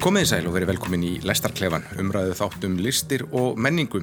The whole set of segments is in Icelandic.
Komið í sæl og verið velkomin í Lestarklefan, umræðu þáttum listir og menningu.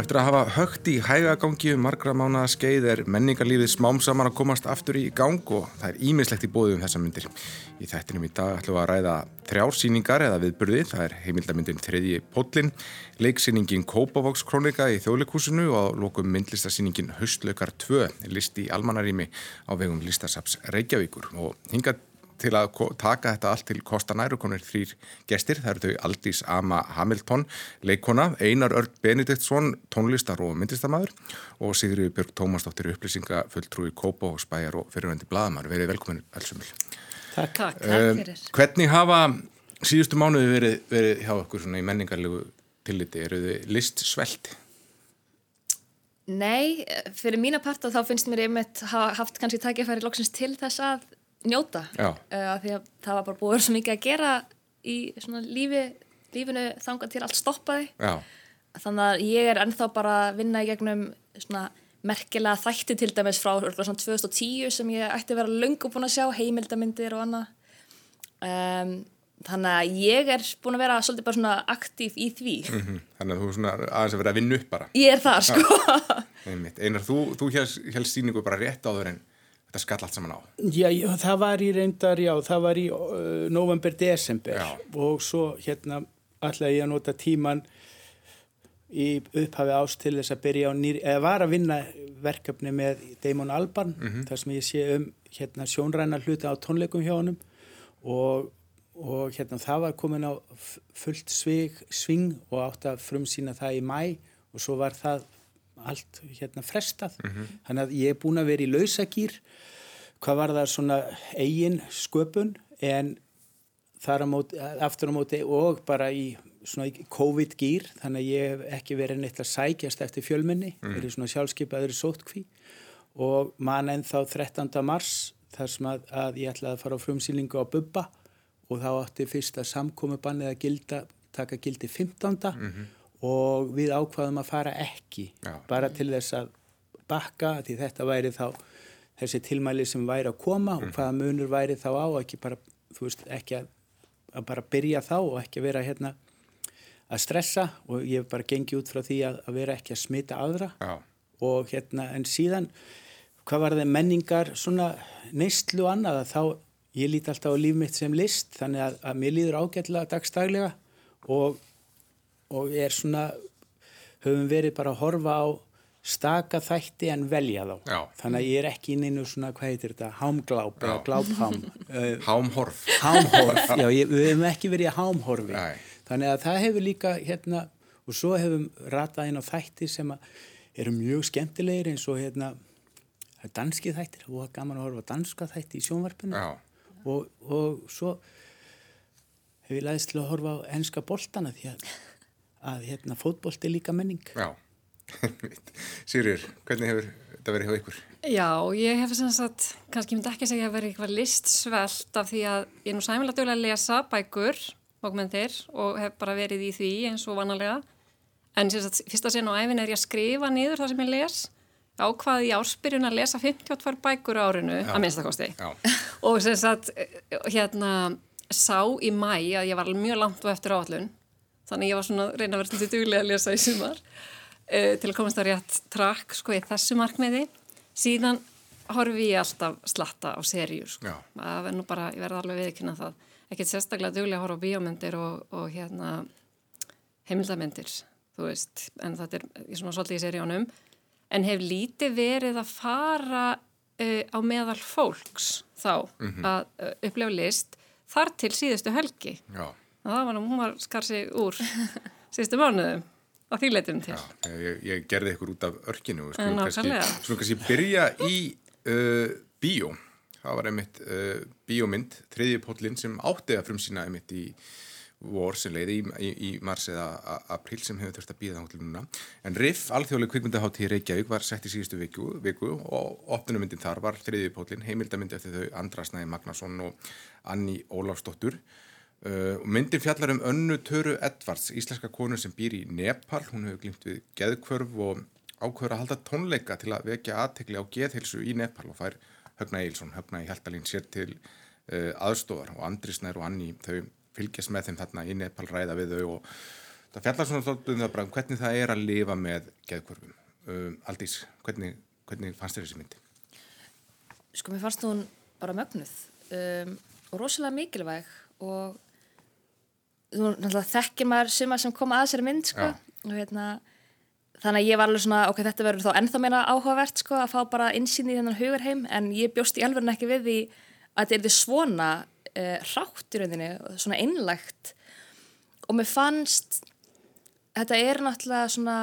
Eftir að hafa högt í hægagangi um margra mánuða skeið er menningarlífið smám saman að komast aftur í gang og það er ímislegt í bóðu um þessa myndir. Í þættinum í dag ætlum við að ræða þrjársýningar eða viðburði, það er heimildamyndin Þriðji Póllin, leiksýningin Kópavóks krónika í þjóðleikúsinu og lokum myndlistasýningin Haustlaukar 2, list í almanarími á vegum listasaps Reykjavíkur og hingað til að taka þetta allt til kostanæru konur þrýr gestir, það eru þau Aldís Ama Hamilton, leikona Einar Örd Benediktsson, tónlistar og myndlistamæður og Sigriður Björg Tómasdóttir upplýsinga fulltrúi Kópa og Spæjar og fyrirvendi Bladamæður, verið velkomin Elsumil. Takk. Takk, takk fyrir. Hvernig hafa síðustu mánuði verið, verið hjá okkur svona í menningarlegu tilliti, eru þið list svelti? Nei, fyrir mína parta þá finnst mér einmitt haft kannski tækifæri loksins til þess að njóta uh, því að það var bara búið svo mikið að gera í lífi, lífinu þanga til allt stoppaði. Já. þannig að ég er ennþá bara að vinna í gegnum svona merkilega þætti til dæmis frá 2010 sem ég ætti að vera lungu búin að sjá heimildamindir og annað. Um, þannig að ég er búin að vera svolítið bara svona aktív í því. Mm -hmm. Þannig að þú er svona aðeins að vera að vinna upp bara. Ég er það sko. Einar, þú, þú helst síningu bara rétt áður en þetta skall allt saman á? Já, já það var í reyndar, já, það var í uh, november-desember og svo hérna ætlaði ég að nota tíman í upphafi ást til þess að byrja á nýri, eða var að vinna verkefni með Damon Albarn mm -hmm. þar sem ég sé um hérna sjónræna hluti á tónleikum hjá honum og, og hérna það var komin á fullt svig, sving og átt að frumsýna það í mæ og svo var það allt hérna frestað mm -hmm. þannig að ég er búin að vera í lausagýr hvað var það svona eigin sköpun en þar á móti, aftur á móti og bara í svona COVID-gýr þannig að ég hef ekki verið neitt að sækjast eftir fjölminni, mm. verið svona sjálfskeipaður í sótkví og mann en þá 13. mars þar sem að, að ég ætlaði að fara á frumsýlingu á Bubba og þá átti fyrsta samkomubannið að gilda, taka gildi 15. Mm -hmm og við ákvaðum að fara ekki Já. bara til þess að bakka því þetta væri þá þessi tilmæli sem væri að koma og mhm. hvaða munur væri þá á ekki bara, veist, ekki að, að bara byrja þá og ekki vera hérna að stressa og ég hef bara gengið út frá því að, að vera ekki að smita aðra Já. og hérna en síðan hvað var það menningar svona neistlu annað að þá ég líti alltaf á líf mitt sem list þannig að, að mér líður ágætlega dagstaglega og og er svona höfum verið bara að horfa á staka þætti en velja þá. Já. þannig að ég er ekki inn einu svona hvað heitir þetta, hámgláp eða gláphám. Hámhorf. Hámhorf, já, ég, við hefum ekki verið að hámhorfi. Nei. þannig að það hefur líka hérna, og svo hefum ratað inn á þætti sem eru mjög skemmtilegir eins og hérna danski þættir, það var gaman að horfa danska þætti í sjónvarpinu. Og, og svo hefur ég læðist til að horfa á enska boltana því að að hérna, fótbolt er líka menning. Já, Sýrjur, hvernig hefur þetta verið hjá ykkur? Já, ég hef sem sagt, kannski myndi ekki segja að verið eitthvað listsvelt af því að ég er nú sæmilega dögulega að lesa bækur, bókmyndir og hef bara verið í því eins og vanalega. En sem sagt, fyrst að segja nú æfin er ég að skrifa niður það sem ég les ákvaði í áspyrjun að lesa 52 bækur árinu Já. að minnstakosti og sem sagt, hérna sá í mæ að ég var mjög langt og eftir áallun þannig ég var svona reyna að vera svolítið duglega að lesa í sumar uh, til að komast á rétt trakk sko í þessu markmiði. Síðan horfi ég alltaf slatta á seríu sko. það verður nú bara, ég verði alveg viðkynna það. Ekkert sérstaklega duglega að horfa á bíómyndir og, og hérna heimildamindir, þú veist en þetta er svona svolítið í seríunum. En hef lítið verið að fara uh, á meðal fólks þá mm -hmm. að uh, upplefa list þar til síðustu helgi. Já það var hún var skar sig úr síðustu mánuðum á þýleitum til. Já, ég, ég gerði ykkur út af örkinu svona kannski byrja í uh, bíó. Það var einmitt uh, bíómynd þriðjupóllin sem átti að frumsýna einmitt í vor sem leiði í, í, í mars eða april sem hefur þurft að býða þá til núna. En Riff, alþjóðleg kvikmyndahátt í Reykjavík var sett í síðustu viku, viku og opnumyndin þar var þriðjupóllin heimildamyndi eftir þau Andrasnæði Magnason og Anni Ólafsdóttur Uh, myndin fjallar um önnu Töru Edvards, íslenska konu sem býr í Nepal, hún hefur glimt við geðkvörf og ákveður að halda tónleika til að vekja aðtekli á geðhilsu í Nepal og fær Högna Eilsson, Högna í Hjaltalín sér til uh, aðstofar og Andri Snær og Anni þau fylgjast með þeim þarna í Nepal ræða við þau og það fjallar svona þóttum um það bara hvernig það er að lifa með geðkvörfum. Um, Aldís, hvernig, hvernig fannst þér þessi myndi? Sko, mér fannst hún bara mögnuð um, og rosalega mikilvæg og þú náttúrulega þekkir maður suma sem kom að sér mynd, sko, og hérna þannig að ég var alveg svona, ok, þetta verður þá ennþá meina áhugavert, sko, að fá bara insýn í þennan hugarheim, en ég bjóst í alveg ekki við því að þetta er svona uh, rátt í rauninni, svona einlægt. Og mér fannst þetta er náttúrulega svona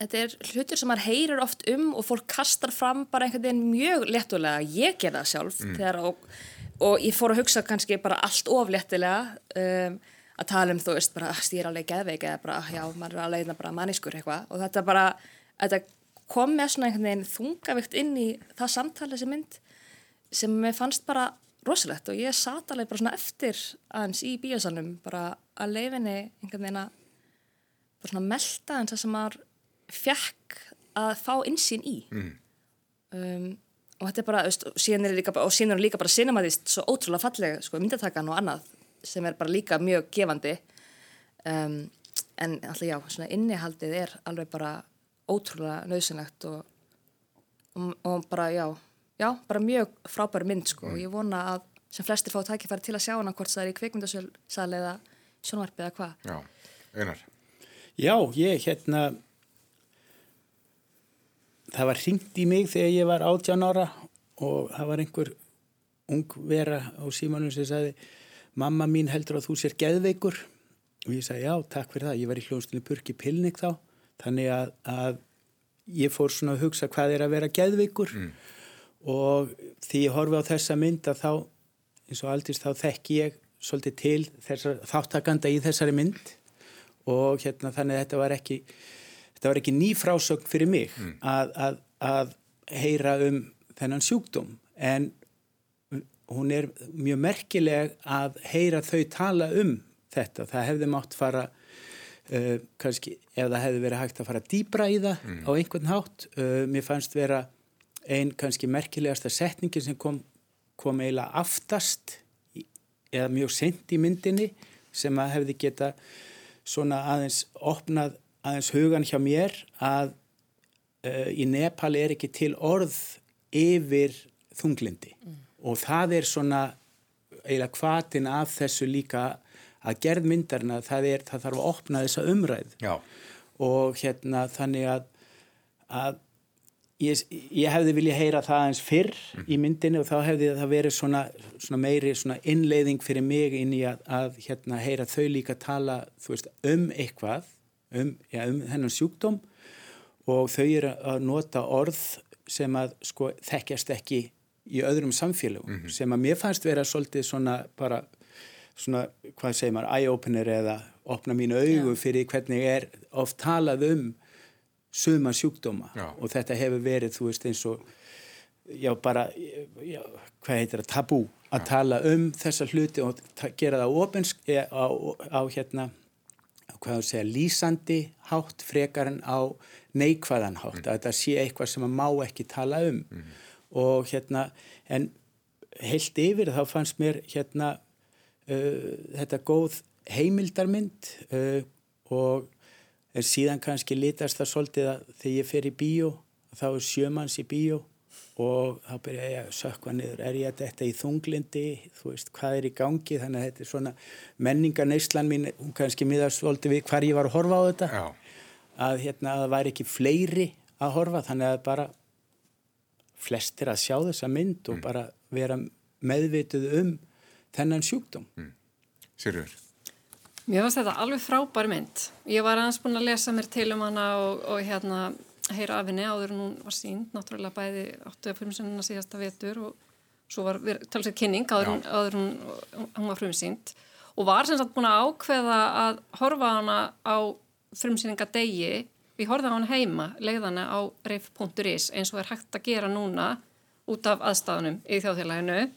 þetta er hlutur sem maður heyrir oft um og fólk kastar fram bara einhvern veginn mjög léttulega, ég ger það sjálf mm. þegar, og, og ég fór að hugsa kannski bara allt of léttulega um, að tala um þú veist bara stýra alveg geðveik eða bara já, maður er alveg bara manniskur eitthvað. Og þetta bara, þetta kom með svona einhvern veginn þungavikt inn í það samtali sem mynd sem mér fannst bara rosalegt. Og ég sat alveg bara svona eftir aðeins í bíosalunum bara að leifinni einhvern veginn að bara svona melda eins að sem maður fekk að fá insýn í mm. um, og þetta er bara, veist, og síðan er líka, er líka bara cinematist svo ótrúlega falleg sko, myndatakan og annað sem er bara líka mjög gefandi um, en alltaf já, svona innihaldið er alveg bara ótrúlega nöðsynlegt og, og, og bara já já, bara mjög frábæri mynd sko og mm. ég vona að sem flestir fá tækifæri til að sjá hana hvort það er í kveikmyndasal eða sjónvarpi eða hvað. Já, einar. Já, ég hérna það var ringt í mig þegar ég var 18 ára og það var einhver ung vera á símanum sem sagði mamma mín heldur að þú sér geðveikur? Og ég sagði já, takk fyrir það, ég var í hljónstunni Burki Pilnik þá þannig að, að ég fór svona að hugsa hvað er að vera geðveikur. Mm. Og því ég horfi á þessa mynd að þá eins og aldrei þá þekk ég svolítið til þessar, þáttakanda í þessari mynd. Og hérna þannig að þetta var ekki þetta var ekki ný frásögn fyrir mig mm. að, að, að heyra um þennan sjúkdóm en hún er mjög merkileg að heyra þau tala um þetta, það hefði mátt fara uh, kannski ef það hefði verið hægt að fara dýbra í það mm. á einhvern hátt, uh, mér fannst vera einn kannski merkilegasta setningin sem kom, kom eiginlega aftast í, eða mjög sent í myndinni sem að hefði geta svona aðeins opnað aðeins hugan hjá mér að uh, í Nepal er ekki til orð yfir þunglindi mm. og það er svona eiginlega kvatin af þessu líka að gerð myndarna það, er, það þarf að opna þessa umræð Já. og hérna þannig að, að Ég, ég hefði viljað heyra það eins fyrr mm. í myndinu og þá hefði það verið svona, svona meiri svona innleiðing fyrir mig inn í að, að hérna, heyra þau líka tala veist, um eitthvað, um, ja, um þennan sjúkdóm og þau eru að nota orð sem að sko, þekkjast ekki í öðrum samfélagum mm -hmm. sem að mér fannst vera svolítið svona bara svona, hvað segir maður, eye-opener eða opna mínu augu ja. fyrir hvernig er oft talað um suma sjúkdóma já. og þetta hefur verið þú veist eins og já bara, já, hvað heitir það tabú að já. tala um þessa hluti og gera það ópensk e, á, á hérna hvað þú segja, lýsandi hátt frekar en á neikvæðan hátt, mm. að þetta sé eitthvað sem maður má ekki tala um mm. og hérna, en heilt yfir þá fannst mér hérna uh, þetta góð heimildarmynd uh, og en síðan kannski litast það svolítið að þegar ég fer í bíó þá er sjömanns í bíó og þá byrja ég að sökva niður er ég að þetta í þunglindi þú veist hvað er í gangi þannig að þetta er svona menningarneislan mín hún kannski miðast svolítið við hvar ég var að horfa á þetta Já. að hérna að það væri ekki fleiri að horfa þannig að bara flestir að sjá þessa mynd og mm. bara vera meðvituð um þennan sjúkdóm mm. Sérur Mér finnst þetta alveg frábær mynd. Ég var aðeins búin að lesa mér til um hana og, og hérna heyra af henni áður en hún var sínd, náttúrulega bæði áttu að frumsynna síðasta vetur og svo var talsveit kynning áður, áður hún, hún var frumsýnd og var sem sagt búin að ákveða að horfa hana á frumsýningadegi, við horfaði hana heima, leiðana á reif.is eins og er hægt að gera núna út af aðstafanum í þjóðfélaginu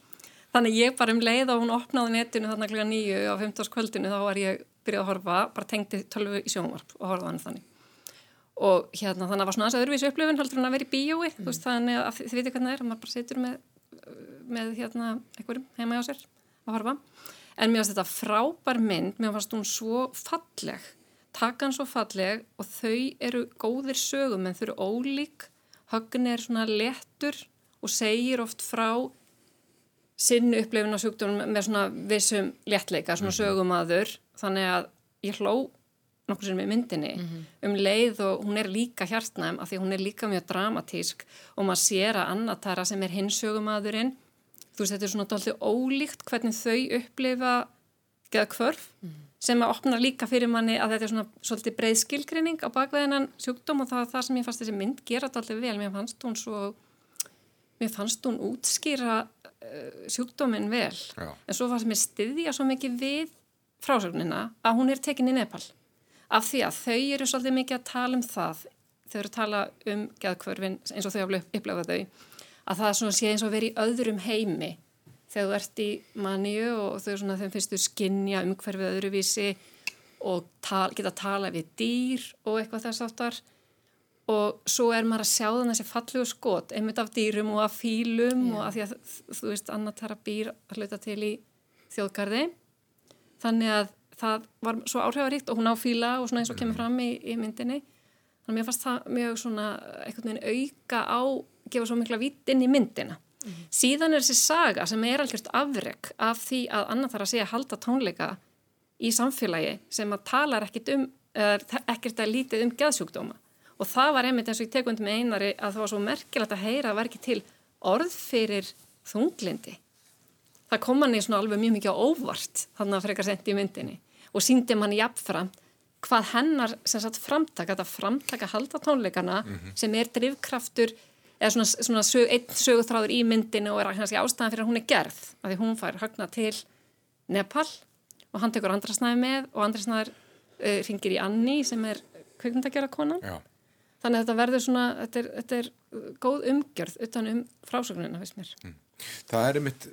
Þannig ég bara um leið og hún opnaði netinu þarna klukka nýju á 15. kvöldinu þá var ég byrjað að horfa, bara tengti tölvu í sjónvarp og horfaði hann þannig. Og hérna þannig að það var svona aðeins öðruvísu upplifin heldur hann að vera í bíói, mm. veist þannig að þið veitir hvernig það er, maður bara situr með, með hérna einhverjum heima á sér að horfa. en mér finnst þetta frábær mynd, mér finnst hún svo falleg, takan svo falleg og þau eru góðir sögum en þau eru ólík, högn er svona lettur og segir oft frá sinni upplifin á sjúkdónum með svona vissum léttleika, svona mhm. sögumadur þannig að ég hló nokkur sem er myndinni mm -hmm. um leið og hún er líka hjartnæm af því hún er líka mjög dramatísk og maður sér að annatara sem er hinsögumadurinn þú veist þetta er svona doldið ólíkt hvernig þau upplifa geða kvörf mm -hmm. sem að opna líka fyrir manni að þetta er svona svolítið breið skilgrinning á bakveðinan sjúkdóm og það er það sem ég fannst þessi mynd gera doldið vel, mér fannst hún svo mér fannst hún útskýra uh, sjúkdóminn vel Já. en svo fannst mér styðja svo mikið við frásögnina að hún er tekinni í Nepal af því að þau eru svolítið mikið að tala um það þau eru að tala um geðkvörfin eins og þau hafa upplegað þau að það svona sé eins og verið í öðrum heimi þegar þú ert í manniu og þau svona þeim finnst þú skinja umhverfið öðruvísi og tal, geta að tala við dýr og eitthvað þess aftar og svo er maður að sjá þannig þessi fallegu skot einmitt af dýrum og af fílum yeah. og af því að þú veist Anna Tara býr að hluta til í þjóðgarði þannig að það var svo áhrifaríkt og hún á fíla og svona eins og kemur fram í, í myndinni. Þannig að mér fannst það mjög svona einhvern veginn auka á gefa svo mikla vít inn í myndina. Mm. -hmm. síðan er þessi saga sem er algjört afreg af því að annar þarf að segja halda tónleika í samfélagi sem að talar ekkert um ekkert að lítið um geðsjúkdóma. Og það var einmitt eins og ég tekund með einari að það var svo merkilegt að heyra að vera ekki til orð fyrir þunglindi það kom manni svona alveg mjög mikið á óvart þannig að frekar sendi í myndinni og síndi manni jafnframt hvað hennar sem sagt framtaka, þetta framtaka halda tónleikana mm -hmm. sem er drivkraftur eða svona, svona sög, einn sögutráður í myndinu og er kannski ástæðan fyrir að hún er gerð af því hún fær högna til Nepal og hann tekur andrasnæði með og andrasnæðar uh, ringir í Anni sem er kveikmyndagjara konan Já. þannig að þetta verður svona þetta er, þetta er góð umgjörð utan um frásögnuna, veist mér mm. Það er einmitt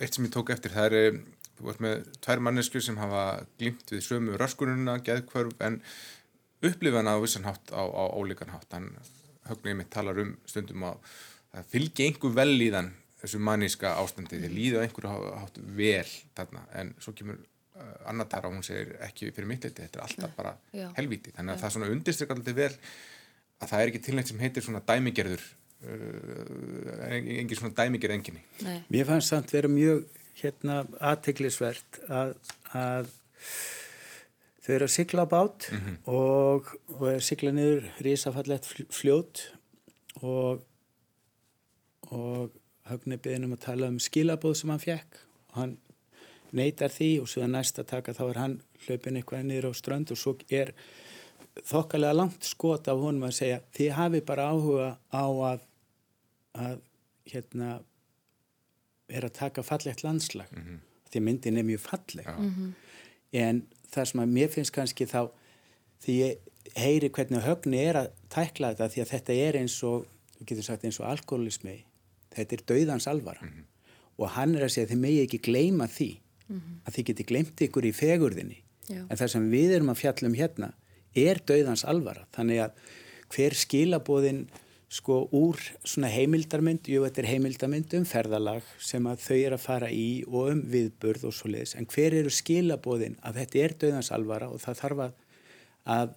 eitt sem ég tók eftir, það er þú veist með tvær mannesku sem hafa glimt við sömu röskununa, geðkvörf en upplifana á vissan hátt á, á ólíkan hátt, hann höfnið mitt talar um stundum að það fylgji einhver vel í þann þessu manníska ástandi, þið líða einhverju hátt vel þarna, en svo kemur uh, annartara og hún segir ekki fyrir mitt þetta er alltaf bara Já. helvíti. Þannig að Já. það svona undirstrykka alltaf vel að það er ekki tilnægt sem heitir svona dæmigerður engin svona dæmigir enginni. Mér fannst það að vera mjög hérna aðteglisvert að, að þau eru að sigla á bát mm -hmm. og, og er sigla niður risafallett fljót og og höfni beðin um að tala um skilabóð sem hann fekk og hann neytar því og svo að næsta taka þá er hann hlaupin eitthvað niður á strönd og svo er þokkalega langt skot af honum að segja þið hafi bara áhuga á að að hérna er að taka fallegt landslag mm -hmm. því myndin er mjög falleg ja. mm -hmm. en það sem að mér finnst kannski þá því ég heyri hvernig högni er að tækla þetta því að þetta er eins og við getum sagt eins og alkoholismi þetta er dauðans alvara mm -hmm. og hann er að segja að þið megi ekki gleyma því mhm. að þið geti gleymt ykkur í fegurðinni Já. en það sem við erum að fjallum hérna er dauðans alvara þannig að hver skilabóðin sko úr svona heimildarmynd, jú þetta er heimildarmynd um ferðalag sem að þau eru að fara í og um viðburð og svo leiðis en hver eru skilabóðin að þetta er döðansalvara og það þarf að, að,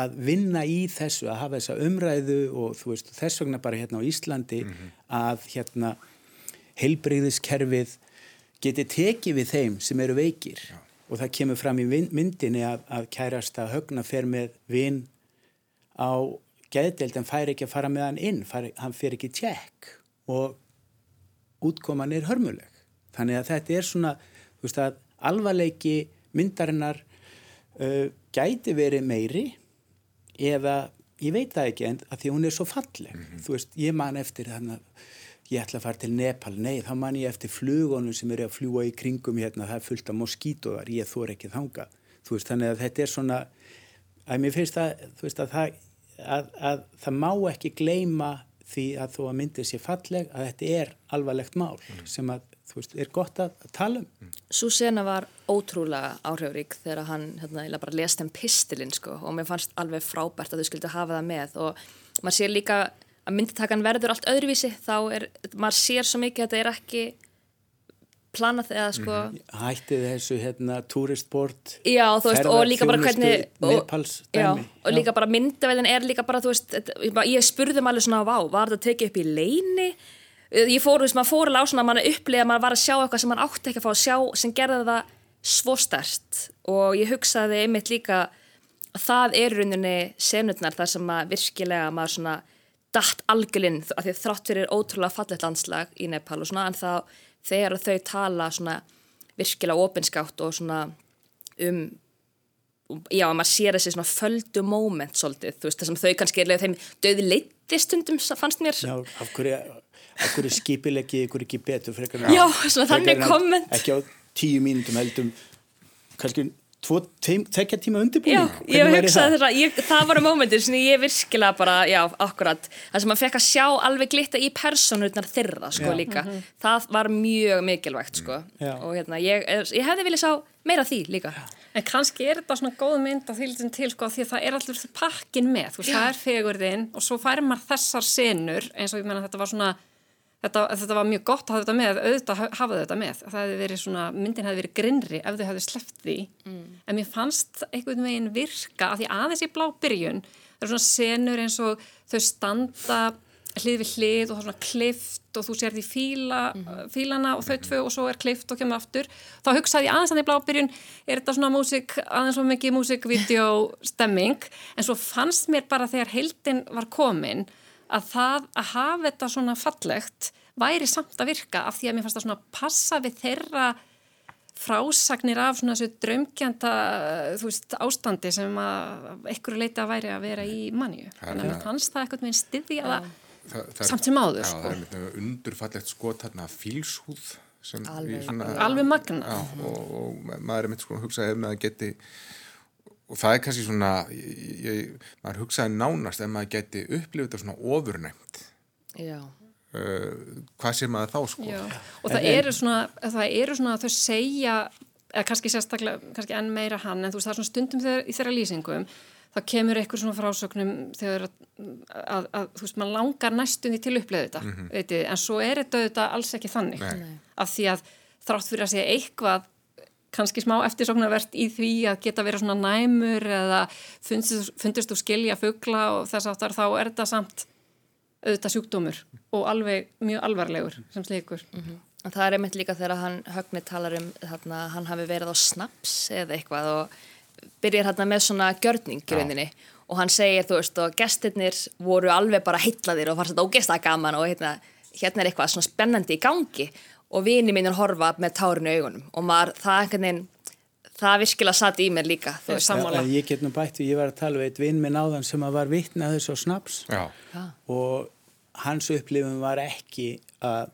að vinna í þessu að hafa þessa umræðu og þú veist þess vegna bara hérna á Íslandi mm -hmm. að hérna heilbreyðiskerfið geti tekið við þeim sem eru veikir Já. og það kemur fram í myndinni að, að kærast að högna fer með vinn á geðdeildin fær ekki að fara með hann inn, fær, hann fyrir ekki tjekk og útkoman er hörmuleg. Þannig að þetta er svona, þú veist að alvarleiki myndarinnar uh, gæti verið meiri eða ég veit það ekki en að því hún er svo falleg. Mm -hmm. Þú veist, ég man eftir þannig að ég ætla að fara til Nepal, nei þá man ég eftir flugunum sem eru að fljúa í kringum hérna, það er fullt af moskítóðar, ég þór ekki þanga. Þú veist, þannig að þetta er svona, að mér finnst það, þú veist að það að, að það má ekki gleima því að þú að myndið sé falleg að þetta er alvarlegt mál mm. sem að þú veist, er gott að, að tala um. Mm. Svo sena var ótrúlega áhrifrík þegar hann hérna, bara lest þeim pistilinn sko og mér fannst alveg frábært að þau skildi hafa það með og maður sér líka að mynditakan verður allt öðruvísi þá er, maður sér svo mikið að þetta er ekki planað eða sko mm -hmm. Hættið þessu hérna turistbord Já, þú veist, og líka bara hvernig dæmi Já, og líka bara myndavelin er líka bara, þú veist ég spurði maður alveg svona, vá, var þetta tekið upp í leini? Ég fór, þú veist, maður fór alveg á svona, maður upplýði að maður var að sjá eitthvað sem maður átti ekki að fá að sjá sem gerði það svo stærst og ég hugsaði einmitt líka að það er rauninni senutnar þar sem maður virkilega maður svona dætt algjörlinn af því þrátt fyrir ótrúlega fallet landslag í Nepal og svona en þá þegar þau tala svona virkilega ofinskátt og svona um já, maður sér þessi svona földu moment svolítið, þú veist, þessum þau kannski er þeim döði leitistundum fannst mér. Já, af hverju, af hverju skipileggi ykkur ekki betur frekar Já, svona þannig komment. Ekki á tíu mínutum heldum kannski tvo, tekja tíma undirbúning Já, ég hugsaði þetta, ég, það voru mómentir sem ég virkilega bara, já, akkurat það sem maður fekk að sjá alveg glitta í personurnar þeirra, sko, já. líka mm -hmm. það var mjög mikilvægt, sko já. og hérna, ég, ég hefði viljað sá meira því líka. En kannski er þetta svona góð mynd að því til, sko, því það er allur pakkin með, þú veist, það er fegurðinn og svo færir maður þessar senur eins og ég menna þetta var svona Þetta, þetta var mjög gott að hafa þetta með, auðvitað hafa þetta með. Það hefði verið svona, myndin hefði verið grinnri ef þau hefði sleppt því. Mm. En mér fannst einhvern veginn virka að því aðeins í blá byrjun, það er svona senur eins og þau standa hlið við hlið og það er svona klift og þú sér því fíla, mm. fílana og þau tvö og svo er klift og kemur aftur. Þá hugsaði ég aðeins að því blá byrjun, er þetta svona músik, aðeins svo mikið músikvídeó stemming, en svo fannst mér bara þegar heildin var komin að það að hafa þetta svona fallegt væri samt að virka af því að mér fannst það svona passa við þeirra frásagnir af svona þessu draumkjönda þú veist ástandi sem að einhverju leiti að væri að vera í manni þannig að mér fannst það eitthvað með stiðja ja. samt sem áður Já, sko. það er með undurfallegt skot hérna fílshúð alveg, svona, alveg magna já, og, og maður er með sko að hugsa ef maður geti og það er kannski svona ég, ég, maður hugsaði nánast ef maður geti upplifið þetta svona ofurnæmt já uh, hvað sé maður þá sko já. og það en, eru svona það eru svona að þau segja eða kannski sérstaklega, kannski enn meira hann en þú veist það er svona stundum þegar, í þeirra lýsingum það kemur eitthvað svona frásögnum þegar að, að, að þú veist maður langar næstum því til að upplifa þetta mm -hmm. veitir, en svo er þetta, þetta alls ekki þannig Nei. af því að þrátt fyrir að segja eitthvað kannski smá eftirsóknarvert í því að geta verið svona næmur eða fundist, fundist þú skilja fuggla og þess aftar þá er þetta samt auðvitað sjúkdómur og alveg mjög alvarlegur sem slikur. Mm -hmm. Það er einmitt líka þegar hann högni talar um þarna hann hafi verið á snaps eða eitthvað og byrjar hérna með svona gjörning í rauninni og hann segir þú veist og gestirnir voru alveg bara heitlaðir og farst þetta ógesta gaman og hérna, hérna er eitthvað svona spennandi í gangi og vini mínir horfa með tárinu augunum og maður, það einhvern veginn það virkilega satt í mér líka þú veist sammála. Ég get nú bætti, ég var að tala við eitt vinn minn áðan sem var vittnað þessu Já. og hans upplifum var ekki að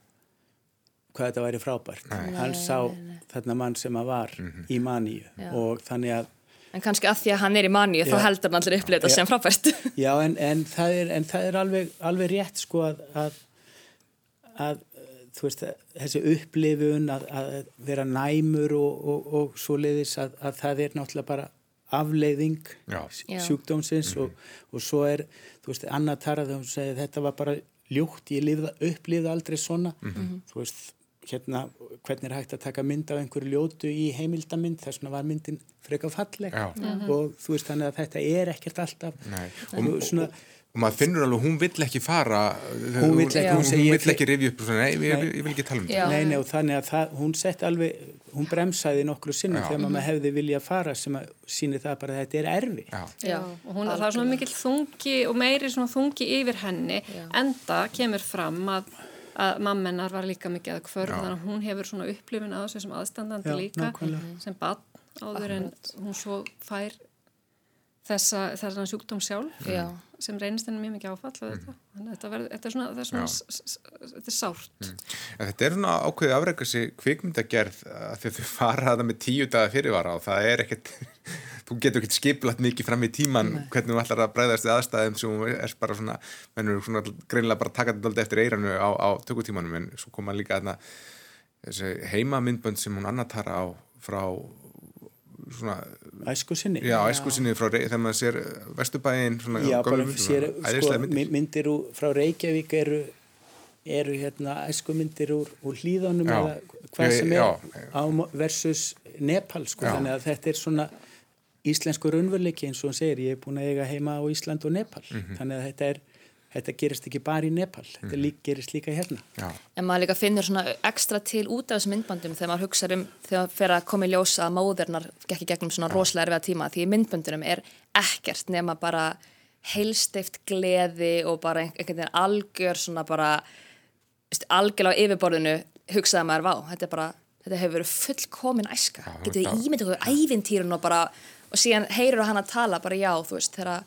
hvað þetta væri frábært nei. hann sá nei, nei. þarna mann sem að var mm -hmm. í maníu og þannig að En kannski að því að hann er í maníu þá heldur hann allir upplifið þetta sem frábært Já en, en það er, en það er alveg, alveg rétt sko að, að, að veist, þessi upplifun að, að vera næmur og, og, og svo leiðis að, að það er náttúrulega bara afleiðing Já. sjúkdómsins mm -hmm. og, og svo er, þú veist, Anna Tarað hún segi þetta var bara ljúkt ég lifða, upplifði aldrei svona mm -hmm. þú veist, hérna hvernig er hægt að taka mynd af einhverju ljótu í heimildamind, þess vegna var myndin freka falleg mm -hmm. og þú veist þannig að þetta er ekkert alltaf og svona og maður finnur alveg, hún vill ekki fara hún vill ekki, hún, hún vill ekki rifja upp nei, ég, ég, ég vil ekki tala um þetta. Nei, nei, og þannig að það, hún sett alveg hún bremsaði nokkru sinnum þegar maður hefði vilja fara sem að síni það bara að þetta er erfi já, já. og hún, það er svona mikill þungi og meiri svona þungi yfir henni já. enda kemur fram að, að mammenar var líka mikið að kvörð þannig að hún hefur svona upplifin að þessu sem aðstandandi líka nákvæmlega. sem bann áður en hún svo fær þessa, þessa sjúkdóm sjálf Já. sem reynist henni mjög mikið áfall mm. þetta, verð, þetta er svona, þetta er, svona þetta er sárt mm. Þetta er svona ákveðið afrækjasi kvikmyndagerð að þau fara það með tíu daga fyrirvara og það er ekkert þú getur ekkert skiplat mikið fram í tíman Nei. hvernig þú ætlar að breyðast í aðstæðum sem er bara svona, svona greinlega bara taka þetta eftir eiranu á, á tökutímanum en svo koma líka þarna þessi heimamindbönd sem hún annartara á frá svona æsku sinni já, æsku sinni frá þegar maður sér Vesturbæin já, bara sér, sko, myndir frá Reykjavík eru eru hérna æskumindir úr, úr hlýðanum já. eða hvað sem er já. versus Nepal sko þannig að þetta er svona íslensku raunveruleiki eins og hann segir ég er búin að eiga heima á Ísland og Nepal mm -hmm. þannig að þetta er þetta gerist ekki bara í Nepal, þetta mm. lík, gerist líka hérna. Já. En maður líka finnur svona ekstra til út af þessum myndbandum þegar maður hugsaður um þegar það fer að koma í ljósa að móðurnar gekk í gegnum svona rosalega erfiða tíma því í myndbandunum er ekkert nema bara heilsteift gleði og bara einhvern veginn algjör svona bara algjörlega á yfirborðinu hugsaði maður vá, þetta er bara þetta hefur verið fullkomin æska getur þið ímyndið okkur ævintýrun og bara og síðan heyrur hann að tala bara já þú veist þegar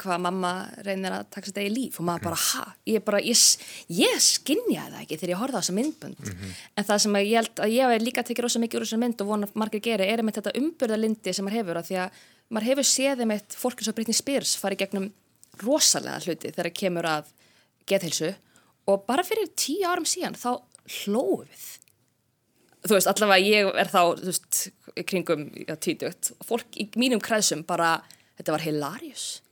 hvað mamma reynir að taka sér degi líf. Og maður bara ha, ég bara ég, ég skinnjaði það ekki þegar ég horfa á þessa myndbund mm -hmm. en það sem ég held að ég líka tekið rosa mikið úr þessa mynd og vona margir gera er með þetta umbyrðalindi sem maður hefur að því að maður hefur séð með fólk eins og Britney Spears farið gegnum rosalega hluti þegar það kemur að geðhilsu og bara fyrir tíu árum síðan þá hlóðu við. Þú veist, allavega ég er þá veist, kringum títugt og fólk í mínum kreðsum bara þetta var hilarious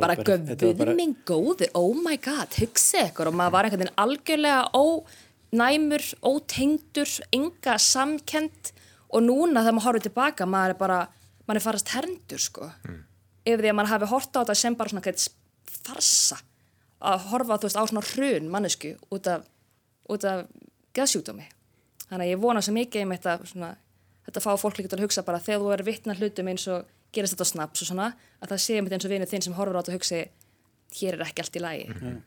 bara göfðuð minn góður, oh my god hugsa ykkur. Og maður var einhvern veginn algjörlega ónæmur, ótengdur enga samkend og núna þegar maður horfið tilbaka maður er bara, maður er farast herndur sko. Mm. ef því að maður hafi horta á þetta sem bara svona farsa. Að horfa veist, á svona hrun mannesku út af, af geðsjúkdómi. Þannig að ég vona svo mikið um þetta svona, þetta fá fólk líka til að hugsa bara þegar þú er vittna hlutum eins og gerist þetta snaps og svona að það séum þetta eins og vinið þinn sem horfur á þetta og hugsi hér er ekki allt í lægi mm -hmm.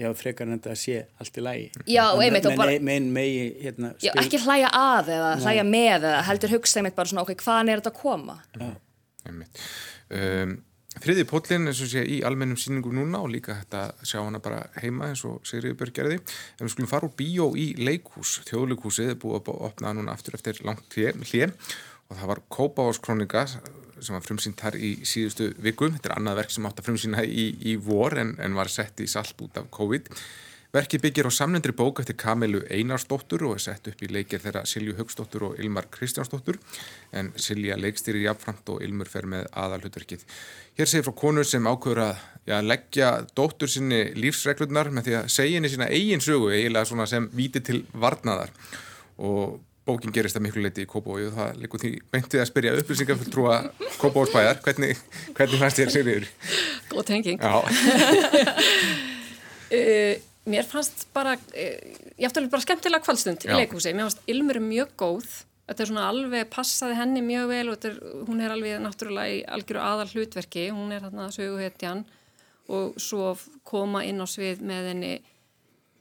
Já, frekar en þetta sé allt í lægi Já, einmitt og bara mein, megi, hérna, já, ekki hlæja að eða Nei. hlæja með eða heldur hugsa einmitt bara svona ok, hvaðan er þetta að koma Já, einmitt um, Þriði pótlinn eins og sé í almennum síningum núna og líka þetta sjá hana bara heima eins og Sigriður Björg gerði. En við skulum fara úr bíó í leikhús. Þjóðleikhúsið er búið að opna núna aftur eftir langt hlið og það var Kópáskrónika sem var frumsýnt þar í síðustu viku. Þetta er annað verk sem átt að frumsýna í, í vor en, en var sett í salt út af COVID. Verki byggir á samlendri bók eftir Kamilu Einarsdóttur og er sett upp í leikir þeirra Silju Högstóttur og Ilmar Kristjánsdóttur en Silja leikstýrir jafnframt og Ilmur fer með aðalhutverkið. Hér segir frá konu sem ákveður að já, leggja dóttur sinni lífsreglurnar með því að segja henni sína eigin sögu eiginlega svona sem víti til varnaðar og bókin gerist að miklu leiti í Kópói og það likur því beintið að spyrja upplýsingar fyrir trúa Kópósbæðar hvernig, hvernig fannst þér Sigriður? Góð tenging. Uh, Mér fannst bara ég eftir alveg bara skemmtilega kvaldstund í leikhúsi, mér fannst Ilmur mjög góð. Þetta er svona alveg passaði henni mjög vel og er, hún er alveg náttúrulega í algjöru aðal hlutverki, hún er hérna söguhetjan og svo koma inn á svið með henni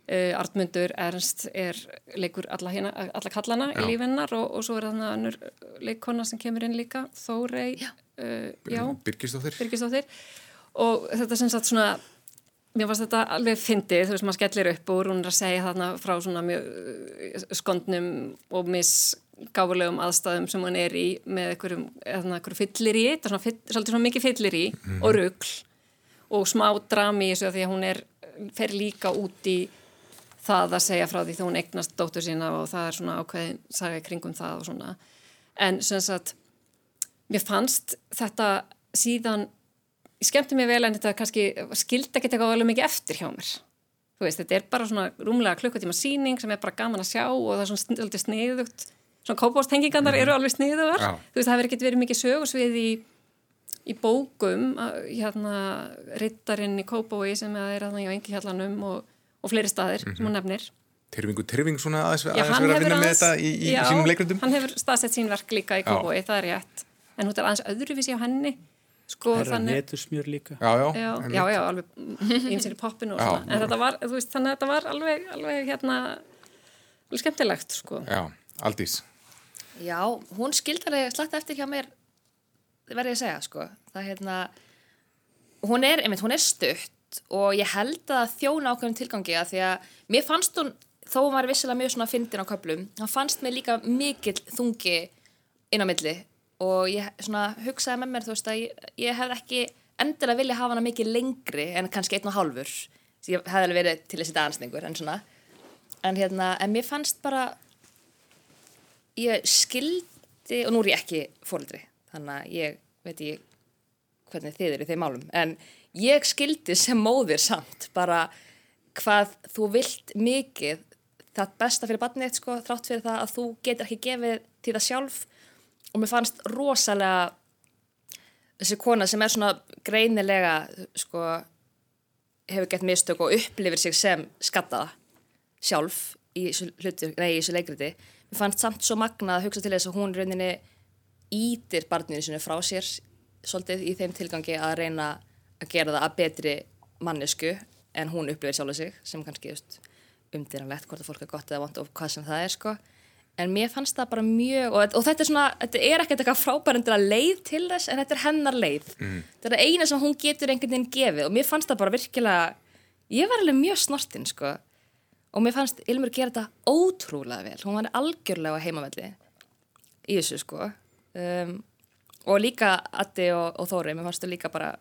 uh, Artmundur Ernst er leikur alla, hérna, alla kallana já. í lífinnar og, og svo er þarna annur leikona sem kemur inn líka, Þórei uh, Birgisdóttir og þetta sem sagt svona Mér fannst þetta alveg fyndið, þú veist, maður skellir upp og hún er að segja þarna frá svona mjög skondnum og misgáfulegum aðstæðum sem hún er í með einhverjum, fyllir í, þetta er svona, fyll, svolítið svona mikið fyllir í mm -hmm. og ruggl og smá drami því að hún er, fer líka út í það að segja frá því þú eignast dóttur sína og það er svona ákveðin saga kringum það og svona. En sem sagt, mér fannst þetta síðan ég skemmti mig vel en þetta kannski skildi ekki eitthvað alveg mikið eftir hjá mér þú veist, þetta er bara svona rúmlega klukkutíma síning sem er bara gaman að sjá og það er svona aldrei sniðugt svona kópástengingarnar mm. eru alveg sniðugar ja. þú veist, það hefur ekkert verið mikið sögursvið í, í bókum hérna, Rittarinn í Kópái sem er aðeins í Engihjallanum og, og fleiri staðir mm -hmm. sem hún nefnir. Tyrfingu Tyrfing svona aðeins, já, aðeins verið að vinna með þetta í, í já, sínum leikrundum hann hefur staðsett sín verk líka í Kópái, það er rétt. En hún er aðeins öðruvísi á henni Sko, Herra þannig... netursmjör líka. Já, já, já, já, já alveg einsir í poppinu og svona, en þetta var, veist, þannig að þetta var alveg, alveg, hérna alveg skemmtilegt, sko. Já, Aldís. Já, hún skildarlega slætt eftir hjá mér verði ég að segja, sko. Það, hérna hún er, einmitt, hún er stutt og ég held að þjóna ákveðum tilgangi að því að mér fannst hún, þó hún var vissilega mjög svona fyndin á köplum, hann fannst mér líka mikill þungi inn á milli. Og ég svona, hugsaði með mér þú veist að ég, ég hef ekki endilega vilja hafa hana mikið lengri en kannski einn og hálfur. Ég hef alveg verið til þessi dansningur en svona. En hérna, en mér fannst bara ég skildi og nú er ég ekki fóröldri þannig að ég veit ég hvernig þið eru þeim málum en ég skildi sem móðir samt bara hvað þú vilt mikið. Það besta fyrir barnið sko, þrátt fyrir það að þú getur ekki gefið til það sjálf. Og mér fannst rosalega þessi kona sem er svona greinilega sko, hefur gett mistök og upplifir sig sem skattaða sjálf í þessu, leikriti mér fannst samt svo magna að hugsa til þess að hún rauninni ítir barninu sinu frá sér svolítið í þeim tilgangi að reyna að gera það að betri mannesku en hún upplifir sjálf sig sem kannski umdýranlegt hvort að fólk er gott eða vant og hvað sem það er sko. En mér fannst það bara mjög og, og þetta er svona, þetta er ekkert eitthvað frábærendur að leið til þess en þetta er hennar leið. Mm. þetta er eina sem hún getur einhvern veginn gefið og mér fannst það bara virkilega ég var alveg mjög snortinn sko. Og mér fannst Ilmur gera þetta ótrúlega vel. Hún var algjörlega heimavelli í þessu sko. Um, og líka Addi og, og Þóri mér fannst það líka bara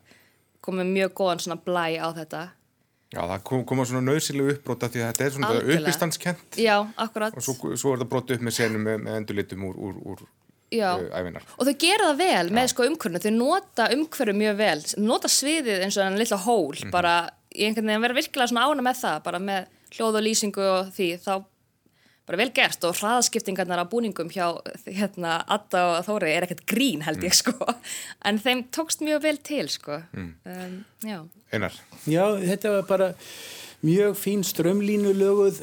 komið mjög góðan svona blæ á þetta. Já, það kom, koma svona nöðsilegu uppbróta því að þetta er svona uppistanskent. Já, akkurat. Og svo, svo er það bróta upp með senum með, með endurlitum úr, úr, úr uh, æfinar Og þau gera það vel Já. með sko umhverfinu. Þau nota umhverfu mjög vel. Nota sviðið eins og enn lilla hól mm -hmm. bara í einhvern veginn vera virkilega svona ána með það bara með hljóð og lýsingu og því. Þá bara vel gert og hraðaskiptingarnar á búningum hjá hérna Adda og Þóri er ekkert grín held ég mm. sko en þeim tókst mjög vel til sko mm. um, já. Einar Já, þetta var bara mjög fín strömlínu löguð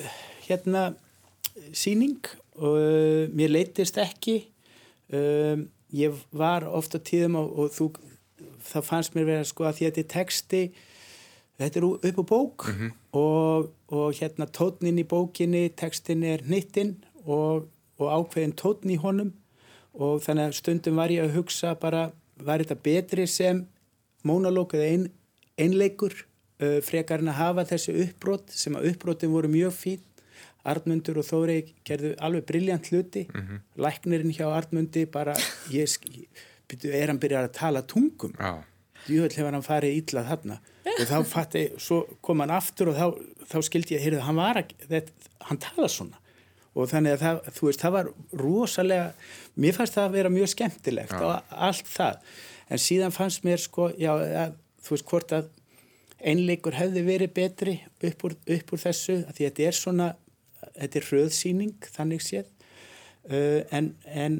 hérna síning og uh, mér leytist ekki um, ég var ofta tíðum og, og þú, það fannst mér verið sko að því að þetta er texti þetta er upp á bók mm -hmm. og, og hérna tótnin í bókinni, tekstin er nittinn og, og ákveðin tótn í honum og þannig að stundum var ég að hugsa bara var þetta betri sem mónalók eða ein, einleikur uh, frekar en að hafa þessi uppbrott sem að uppbrottin voru mjög fín Arnmundur og Þórei gerðu alveg brilljant hluti mm -hmm. læknirinn hjá Arnmundi bara ég, er hann byrjað að tala tungum Já. djúvöld hefur hann farið íllað þarna og þá fatti, svo kom hann aftur og þá, þá skildi ég, heyrðu, hann var að, hann tala svona. Og þannig að það, þú veist, það var rosalega, mér fannst það að vera mjög skemmtilegt ja. og allt það. En síðan fannst mér sko, já, að, þú veist, hvort að einleikur hefði verið betri upp úr, upp úr þessu, að því að þetta er svona þetta er hröðsýning, þannig séð. Uh, en, en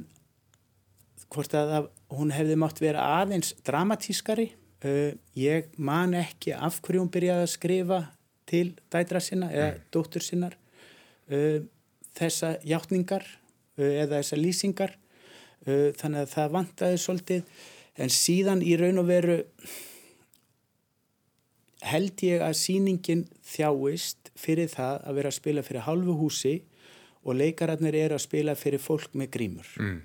hvort að, að hún hefði mátt vera aðeins dramatískari Uh, ég man ekki af hverju hún byrjaði að skrifa til dætra sinna eða mm. dóttur sinnar uh, þessa hjáttningar uh, eða þessa lýsingar þannig að það vantaði svolítið en síðan í raun og veru held ég að síningin þjáist fyrir það að vera að spila fyrir halvu húsi og leikararnir eru að spila fyrir fólk með grímur mm.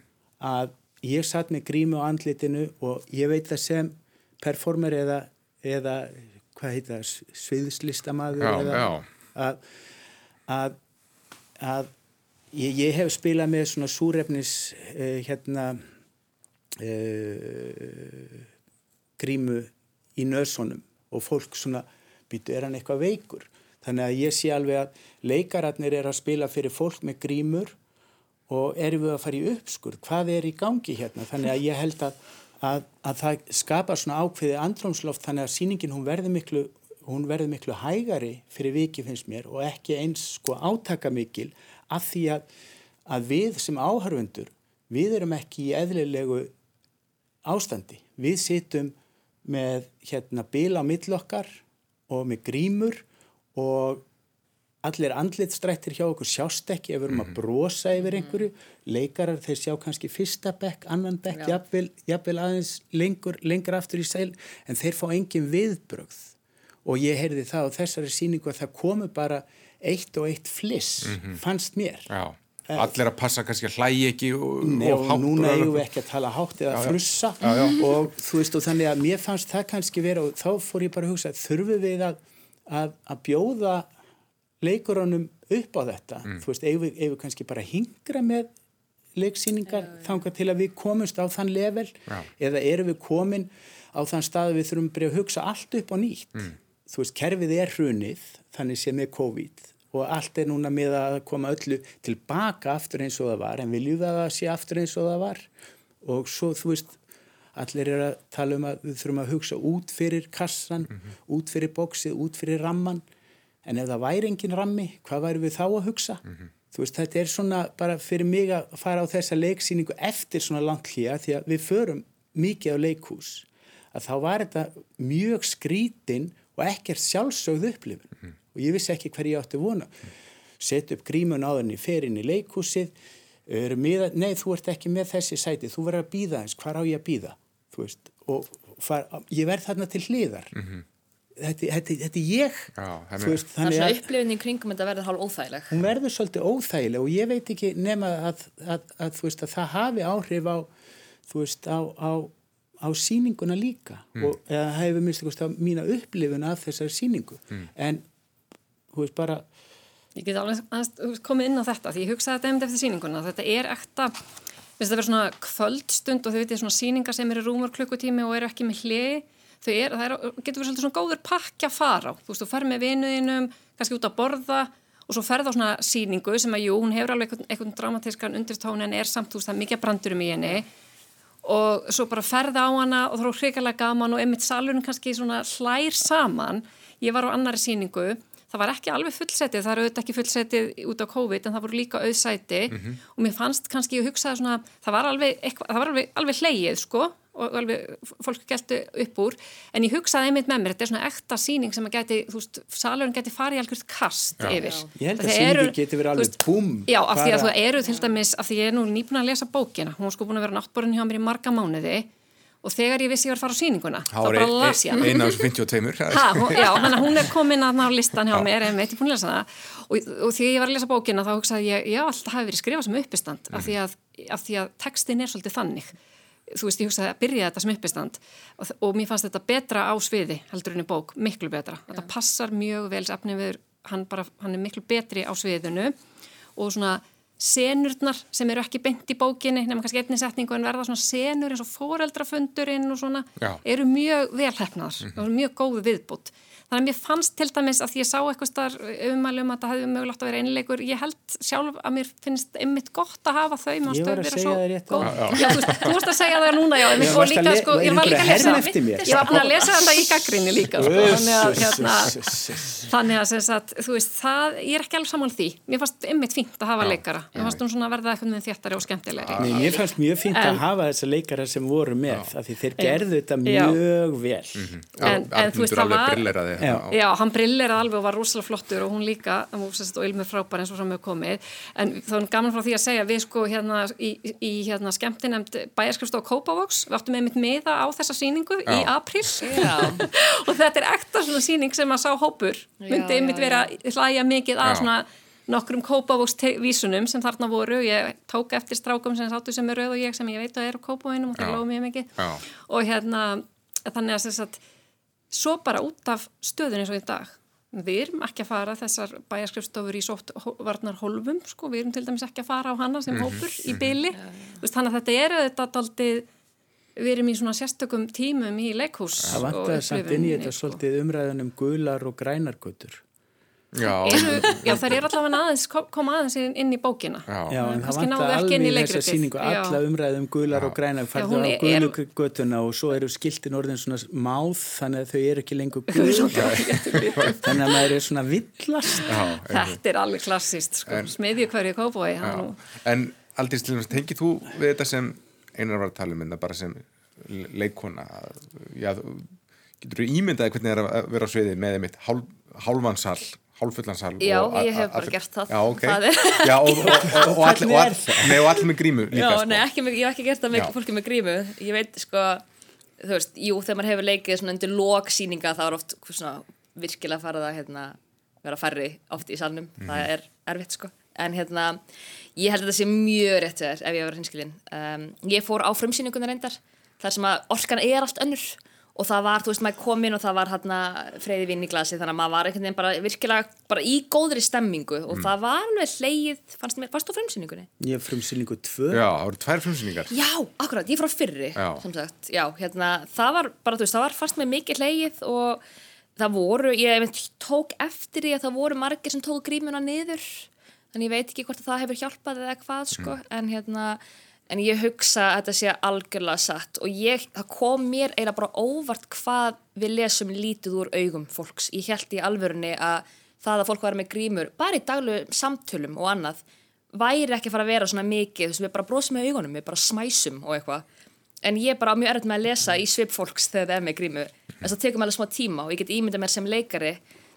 að ég satt með grímu á andlitinu og ég veit það sem performer eða, eða hvað heita sviðslistamaður eða, já. Að, að, að ég, ég hef spilað með svona súrefnis uh, hérna uh, grímu í nöðsónum og fólk svona býtu er hann eitthvað veikur? Þannig að ég sé alveg að leikararnir er að spila fyrir fólk með grímur og erum við að fara í uppskur hvað er í gangi hérna? Þannig að ég held að að, að það skapar svona ákveði andrumsloft þannig að síningin hún verður miklu, hún verður miklu hægari fyrir viki finnst mér og ekki eins sko átaka mikil að því að, að við sem áhörfundur við erum ekki í eðlilegu ástandi. Við situm með hérna bila á millokkar og með grímur og allir andlitstrættir hjá okkur sjást ekki ef við erum að mhm. brosa yfir einhverju leikarar þeir sjá kannski fyrsta bekk, annan bekk, jafnvel, jafnvel aðeins lengur, lengur aftur í sæl en þeir fá engin viðbrögð og ég heyrði það á þessari síningu að það komu bara eitt og eitt fliss mm -hmm. fannst mér Já. Allir að passa kannski að hlægi ekki og, Nei, og, og núna eigum við ekki að tala hátt eða já, frussa já, já. og þú veist og þannig að mér fannst það kannski vera og þá fór ég bara að hugsa þurfum við að, að, að bjóða leikurunum upp á þetta mm. þú veist, eigum við, eigum við kannski bara hingra með leiksýningar þanga til að við komumst á þann level ja. eða eru við komin á þann stað við þurfum að hugsa allt upp á nýtt mm. þú veist, kerfið er hrunið þannig sem er COVID og allt er núna með að koma öllu tilbaka aftur eins og það var en viljum við að það sé aftur eins og það var og svo, þú veist allir er að tala um að við þurfum að hugsa út fyrir kassan, mm -hmm. út fyrir bóksið, út fyrir ramman en ef það væri engin rammi, hvað væri við þá að hugsa? Mm -hmm. Þú veist, þetta er svona bara fyrir mig að fara á þessa leiksýningu eftir svona langt hlýja því að við förum mikið á leikhús að þá var þetta mjög skrítin og ekkert sjálfsögð upplifun mm -hmm. og ég vissi ekki hver ég átti vona. Sett upp grímun á þenni, fer inn í leikhúsið, miða, nei þú ert ekki með þessi sæti, þú verður að býða eins, hvað á ég að býða? Þú veist, og far, ég verð þarna til hliðar. Mm -hmm þetta, þetta, þetta er ég. Já, veist, er svona upplifin í kringum þetta verður hálf óþægileg hún verður svolítið óþægileg og ég veit ekki nema að, að, að, veist, að það hafi áhrif á veist, á, á, á síninguna líka. Mm. og það hefur minnst að mína upplifin af þessar síningu mm. en þú veist bara ég get alveg komið inn á þetta því ég hugsaði þetta um eftir síninguna þetta er ekta þetta verður svona kvöldstund og þau veitir svona síningar sem eru rúmur klukkutími og eru ekki með hlið þau er, það er, getur verið svolítið svona góður pakki að fara á, þú veist, þú fer með vinuðinum kannski út að borða og svo ferð á svona síningu sem að jú, hún hefur alveg eitthvað, eitthvað dramatískan undirtóni en er samt, þú veist, það er mikið brandurum í henni. Og svo bara ferða á hana og þá er hrikalega gaman og emitt salurinn kannski svona hlær saman. Ég var á annari síningu það var ekki alveg fullsetið, það eru auðvitað ekki fullsetið út á COVID en það voru líka auðsæti. Mm -hmm. og mér fannst kannski, ég hugsaði svona það var alveg, eitthva, það var alveg, alveg hleið sko og alveg fólk gelti upp úr en ég hugsaði einmitt með mér þetta er svona ekta síning sem að geti, þú veist, salurinn geti farið í algjörð kast já. yfir. Já. Ég held að síningi geti verið alveg búm. Já, af því að þú eru til dæmis, af því ég er nú nýbúin að lesa bókina, hún var sko búin að vera náttborinn hjá mér í marga mánuði og þegar ég vissi ég var að fara á síninguna, þá bara las ég hana. Einu af þessu 52. Já, þannig að hún er komin að ná listan hjá mér, en veit ég búin að lesa það og, og þegar ég var að lesa bókina þá hugsaði ég, já, alltaf hafi verið skrifað sem uppistand af því að, að, að textin er svolítið þannig þú veist, ég hugsaði að byrja þetta sem uppistand og, og mér fannst þetta betra á sviði heldur henni bók, miklu betra ja. þetta passar mjög vel sefnið við hann, bara, hann er miklu betri á sviðinu og svona senurnar sem eru ekki beint í bókinni nema kannski einni setningu en verða svona senur eins og foreldrafundurinn og svona Já. eru mjög velhæfnar mm -hmm. og mjög góðu viðbútt Þannig að mér fannst til dæmis að ég sá eitthvað starf umælum að það hefði mögulegt að vera einleikur. Ég held sjálf að mér finnst einmitt gott að hafa þau. Ég var að segja það rétt það. Já, þú veist, þú varst að segja það núna, já. Ég var líka, sko, ég var líka að lesa það. Ég var að lesa þetta í gaggrinni líka. Sko. Þannig að, hérna, þannig að, sagt, þú veist, það, ég er ekki alveg saman því. Mér fannst einmitt fínt að hafa leikara. Mér fannst hún svona að verða eitthvað með þjættari og skemmtilegri. Nei, mér fannst mjög með, var, já, hann brilleraði alveg og var rosalega flottur og hún líka, og Ilmur frábær eins og fram með komið, en þá er gaman frá því að segja við sko hérna í, í hérna skemmtinemnd bæjarskjöfstof Kópavox, við áttum einmitt meða á þessa síningu já. í april og þetta er ektar svona síning sem að sá hópur, myndi einmitt vera hlæja mikið að svona nokkrum Kópavóksvísunum sem þarna voru. Ég tók eftir strákum sem sáttu sem er rauð og ég sem ég veit að er á Kópavóinum og það lóð mér mikið. Já. og hérna þannig að þess að svo bara út af stöðun eins og í dag. Við erum ekki að fara þessar bæjarskrifstofur í sóttvarnar holvum sko, við erum til dæmis ekki að fara á hana sem mhm. hópur í byli, þannig að þetta er þetta aldrei við erum í svona sérstökum tímum í leikhús Það vant að samt inn í þetta svolítið umræðunum gular og grænargötur Já, já það er allavega aðeins, koma aðeins inn í bókina. Já, já en það vantar alveg í þessa síningu alla umræðum gular og græna færðu á gulugötuna og svo eru skiltin orðin svona máð þannig að þau eru ekki lengur gul. þannig að maður er svona villast. Þetta er alveg klassist sko. smiðju hverju kópói En aldrei stilum, tengið þú við þetta sem einar var að tala um þetta bara sem leikona já, getur þú ímyndaði hvernig það er að vera á sviði með einmitt hálfansal hálffullansal Já, ég hef bara gert það. Já, ok. Já, og, og, og, og allir all með grímu líka Já, sko. nei, ekki, ég hef ekki gert það með Já. fólki með grímu. Ég veit, sko, þú veist, jú, þegar maður hefur leikið svona undir loksýninga þá er oft svona virkilega farið að hérna, vera færri oft í salnum. Mm. það er erfitt, sko. En hérna, ég held að þetta sé mjög rétt ef ég var hinskilinn um, Ég fór á frumsýninguna reyndar þar sem að orkan er allt önnur og það var, þú veist, maður kom inn og það var hérna freyði vinn í glasi þannig að maður var einhvern veginn bara virkilega bara í góðri stemmingu og mm. það var alveg leið, fannst mér, varst þú frumsýningunni? Ég frumsýningu tvö Já, það voru tvær frumsýningar Já, akkurat, ég frá fyrri, já. sem sagt Já, hérna, það var bara, þú veist, það var fannst mér mikið leið og það voru, ég tók eftir því að það voru margir sem tók grímuna niður þannig ég veit ekki hvort það hefur hjálpað eða hvað, sko, mm. en hérna en ég hugsa að þetta sé algjörlega satt. Og ég, það kom mér eiginlega bara óvart hvað við lesum lítið úr augum fólks. Ég held í alvörunni að það að fólk var með grímur bara í daglu samtölum og annað væri ekki fara að vera svona mikið. Þú veist, við bara brosum með augunum, við bara smæsum og eitthvað. En ég er bara mjög erfitt með að lesa í svip fólks þegar það er með grímu þess að það tekum alveg smá tíma og ég get ímyndað mér sem leikari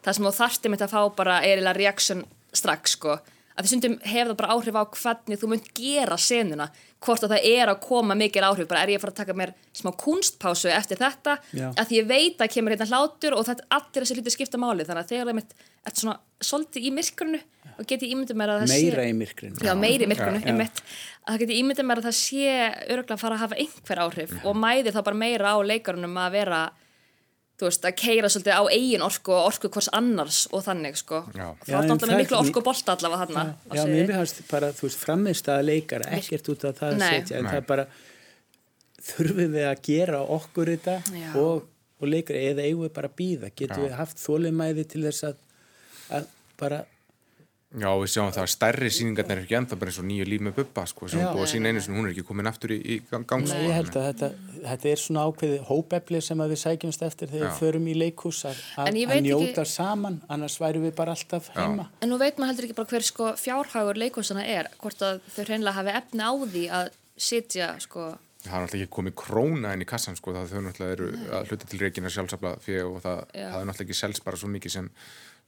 það sem þú þarfti mitt að fá bara eirilega reaksjón strax sko að því sundum hefur það bara áhrif á hvernig þú munt gera senuna, hvort að það er að koma mikil áhrif, bara er ég að fara að taka mér smá kunstpásu eftir þetta Já. að því ég veit að kemur hérna hlátur og þetta allir þessi hluti skipta máli, þannig að þegar það mitt er svona svolítið í myrkrunu og geti ímyndið mér að það sé meira í myrkrunu, Já, meira í myrkrunu Já. Einmitt, að það geti ímyndið mér að það sé öruglega að fara að hafa einhver áhrif og mæði þá bara meira á leikarunum að vera þú veist, að keira svolítið á eigin orku og orku hvers annars og þannig sko já. þá er þetta miklu orku bólt allavega hann Já, já mér finnst bara, þú veist, frammeist að leikara ekkert út af það að setja en Nei. það bara þurfum við að gera okkur þetta og, og leikara, eða eigum við bara að býða getum já. við haft þólimæði til þess að, að bara Já, við sjáum það að stærri síningarnir er ekki ennþá bara eins og nýju líf með buppa sko, sem búið að sína einu sem hún er ekki komin aftur í, í gang Nei, sko. ég held að þetta, þetta er svona ákveði hópefli sem við sækjumst eftir þegar við förum í leikús að, að njóta ekki... saman, annars væru við bara alltaf heima. Já. En nú veit maður heldur ekki bara hver sko, fjárhagur leikúsana er, hvort að þau hreinlega hafi efni á því að sitja sko Það er náttúrulega ekki komið króna inn í kassan sko, það þau náttúrulega eru að hluta til reygin að sjálfsafla fyrir og það, það er náttúrulega ekki selst bara svo mikið sem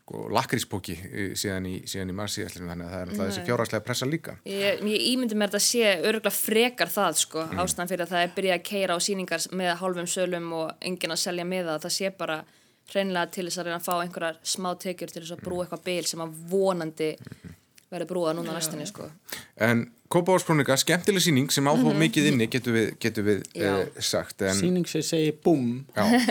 sko, lakríspóki síðan í, síðan í marsíðaslinu þannig að það er alltaf þessi fjárhagslega pressa líka. Ég, ég ímyndi mér að það sé öruglega frekar það sko, mm. ástæðan fyrir að það er byrjað að keira á síningar með hálfum sölum og engin að selja með það, það sé bara hreinlega til þess að reyna að fá einhverjar smá tekjur til þess að brú eitthvað bil sem að vonandi mm verður brúða núna næstinni sko. En Kópáðskrónika, skemmtileg síning sem áfóð mm -hmm. mikið inni, getur við, getur við eh, sagt. En, síning sem segir búm.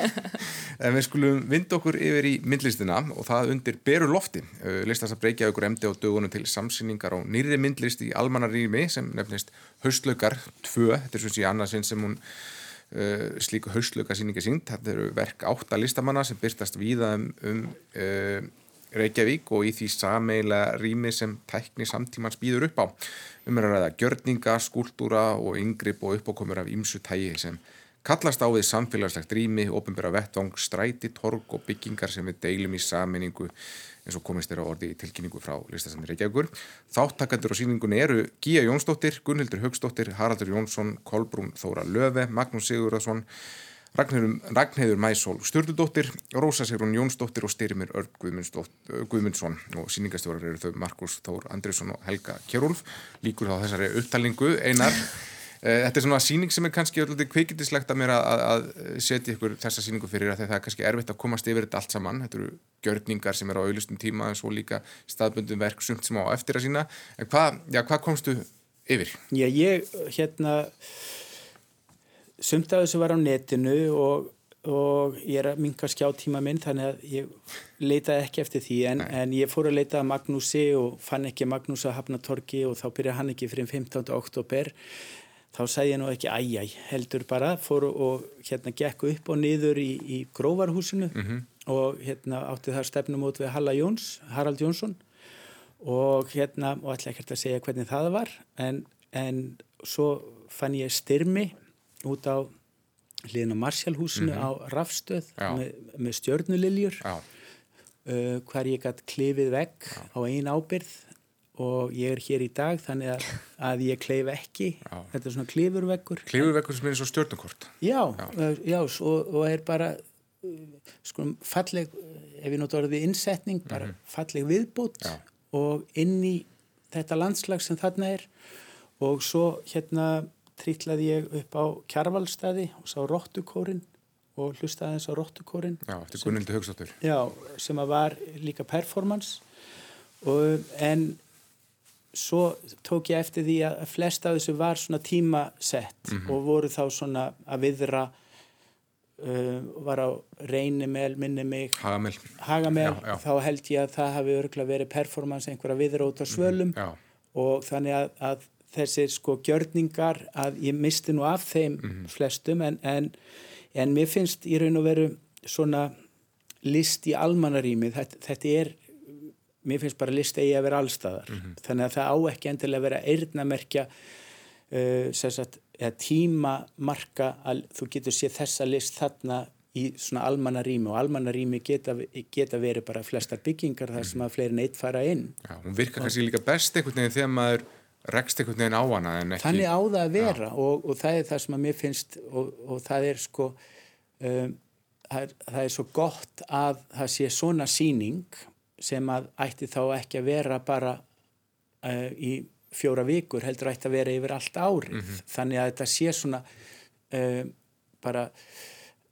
en við skulum vinda okkur yfir í myndlistina og það undir beru lofti. Uh, Listast að breykja ykkur emdi á dögunum til samsýningar á nýri myndlist í almannarími sem nefnist Haustlaukar 2. Þetta er svona síðan annarsinn sem hún uh, slíku Haustlauka síningi sínt. Þetta eru verk átta listamanna sem byrstast víða um, um uh, Reykjavík og í því sameila rými sem tækni samtímans býður upp á. Um er að ræða gjörninga, skúltúra og yngripp og uppákomur af ímsu tægi sem kallast á við samfélagslegt rými, ofinbæra vettvang, stræti, torg og byggingar sem við deilum í saminningu eins og komist er á orði í tilkynningu frá listasamni Reykjavíkur. Þáttakandur á síningunni eru Gíja Jónsdóttir, Gunnhildur Högstóttir, Haraldur Jónsson, Kolbrún Þóra Löfe, Magnús Sigurðarsson, Ragnheiður Mæsól Sturldóttir, Rósa Sigrun Jónsdóttir og Styrmir Örd Guðmundsson og síningastjórar eru þau Markus Þór Andriðsson og Helga Kjærúlf líkur þá þessari upptalningu einar eh, Þetta er svona síning sem er kannski öllum kvikindislegt að mér að, að setja ykkur þessa síningu fyrir að það er kannski erfitt að komast yfir þetta allt saman. Þetta eru gjörningar sem er á auðlustum tíma en svo líka staðbundum verk sumt sem á eftir að sína. En hvað hva komstu yfir? Já, ég hérna sumt af þessu var á netinu og, og ég er að minka skjáttíma minn þannig að ég leitaði ekki eftir því en, en ég fór að leita að Magnúsi og fann ekki Magnús að hafna torki og þá byrjaði hann ekki fyrir 15. oktober þá sagði ég nú ekki æjæj heldur bara fór og hérna gekk upp og niður í, í gróvarhúsinu mm -hmm. og hérna átti það stefnum út við Jóns, Harald Jónsson og hérna og ætla ekki að segja hvernig það var en, en svo fann ég styrmi út á hliðin á Marsjálhúsinu mm -hmm. á Rafstöð með, með stjörnuliljur uh, hvar ég gætt klifið vegg Já. á einn ábyrð og ég er hér í dag þannig að, að ég kleif ekki já. þetta er svona klifurveggur klifurveggur sem er eins og stjórnukort já, já. já og, og er bara sko falleg ef ég nót orðið innsetning bara mm -hmm. falleg viðbútt og inn í þetta landslag sem þarna er og svo hérna trillaði ég upp á kjarvalstæði og sá Rottukórin og hlustaði þess á Rottukórin Já, þetta er Gunnildi Högstóttur Já, sem að var líka performance. Og, en svo tók ég eftir því að flest af þessu var svona tímasett mm -hmm. og voru þá svona að viðra uh, var á reynimel, minni mig. Hagamel, Hagamel. Já, já. þá held ég að það hafi örgulega verið performance einhverja viðra út á svölum. mm og þannig að, að þessir sko gjörningar að ég misti nú af þeim mm -hmm. flestum en, en, en mér finnst í raun og veru svona list í almanarími þetta, þetta er, mér finnst bara list eigi að vera allstaðar mm -hmm. þannig að það á ekki endilega að vera eirnamerkja uh, sagt, tímamarka að þú getur séð þessa list þarna í svona almanna rými og almanna rými geta, geta verið bara flestar byggingar þar sem að fleiri neitt fara inn. Já, hún virkar kannski líka best einhvern veginn þegar maður rekst einhvern veginn á hana en ekki... Þannig á það að vera og, og það er það sem að mér finnst og, og það er sko, um, það, er, það er svo gott að það sé svona síning sem að ætti þá ekki að vera bara uh, í fjóra vikur heldur ætti að vera yfir allt árið. Mm -hmm. Þannig að þetta sé svona uh, bara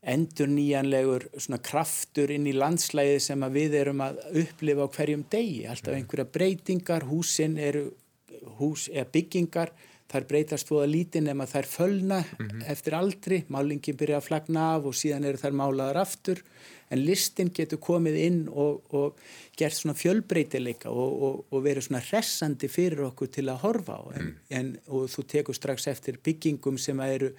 endur nýjanlegur kraftur inn í landslæði sem við erum að upplifa á hverjum degi. Alltaf einhverja breytingar, húsin eru hús eða byggingar, þær breytast fóða lítinn ef þær fölna mm -hmm. eftir aldri, málingin byrja að flagna af og síðan eru þær málaðar aftur. En listin getur komið inn og, og gert svona fjölbreytileika og, og, og verið svona hressandi fyrir okkur til að horfa á. En, mm. en, og þú tekur strax eftir byggingum sem eru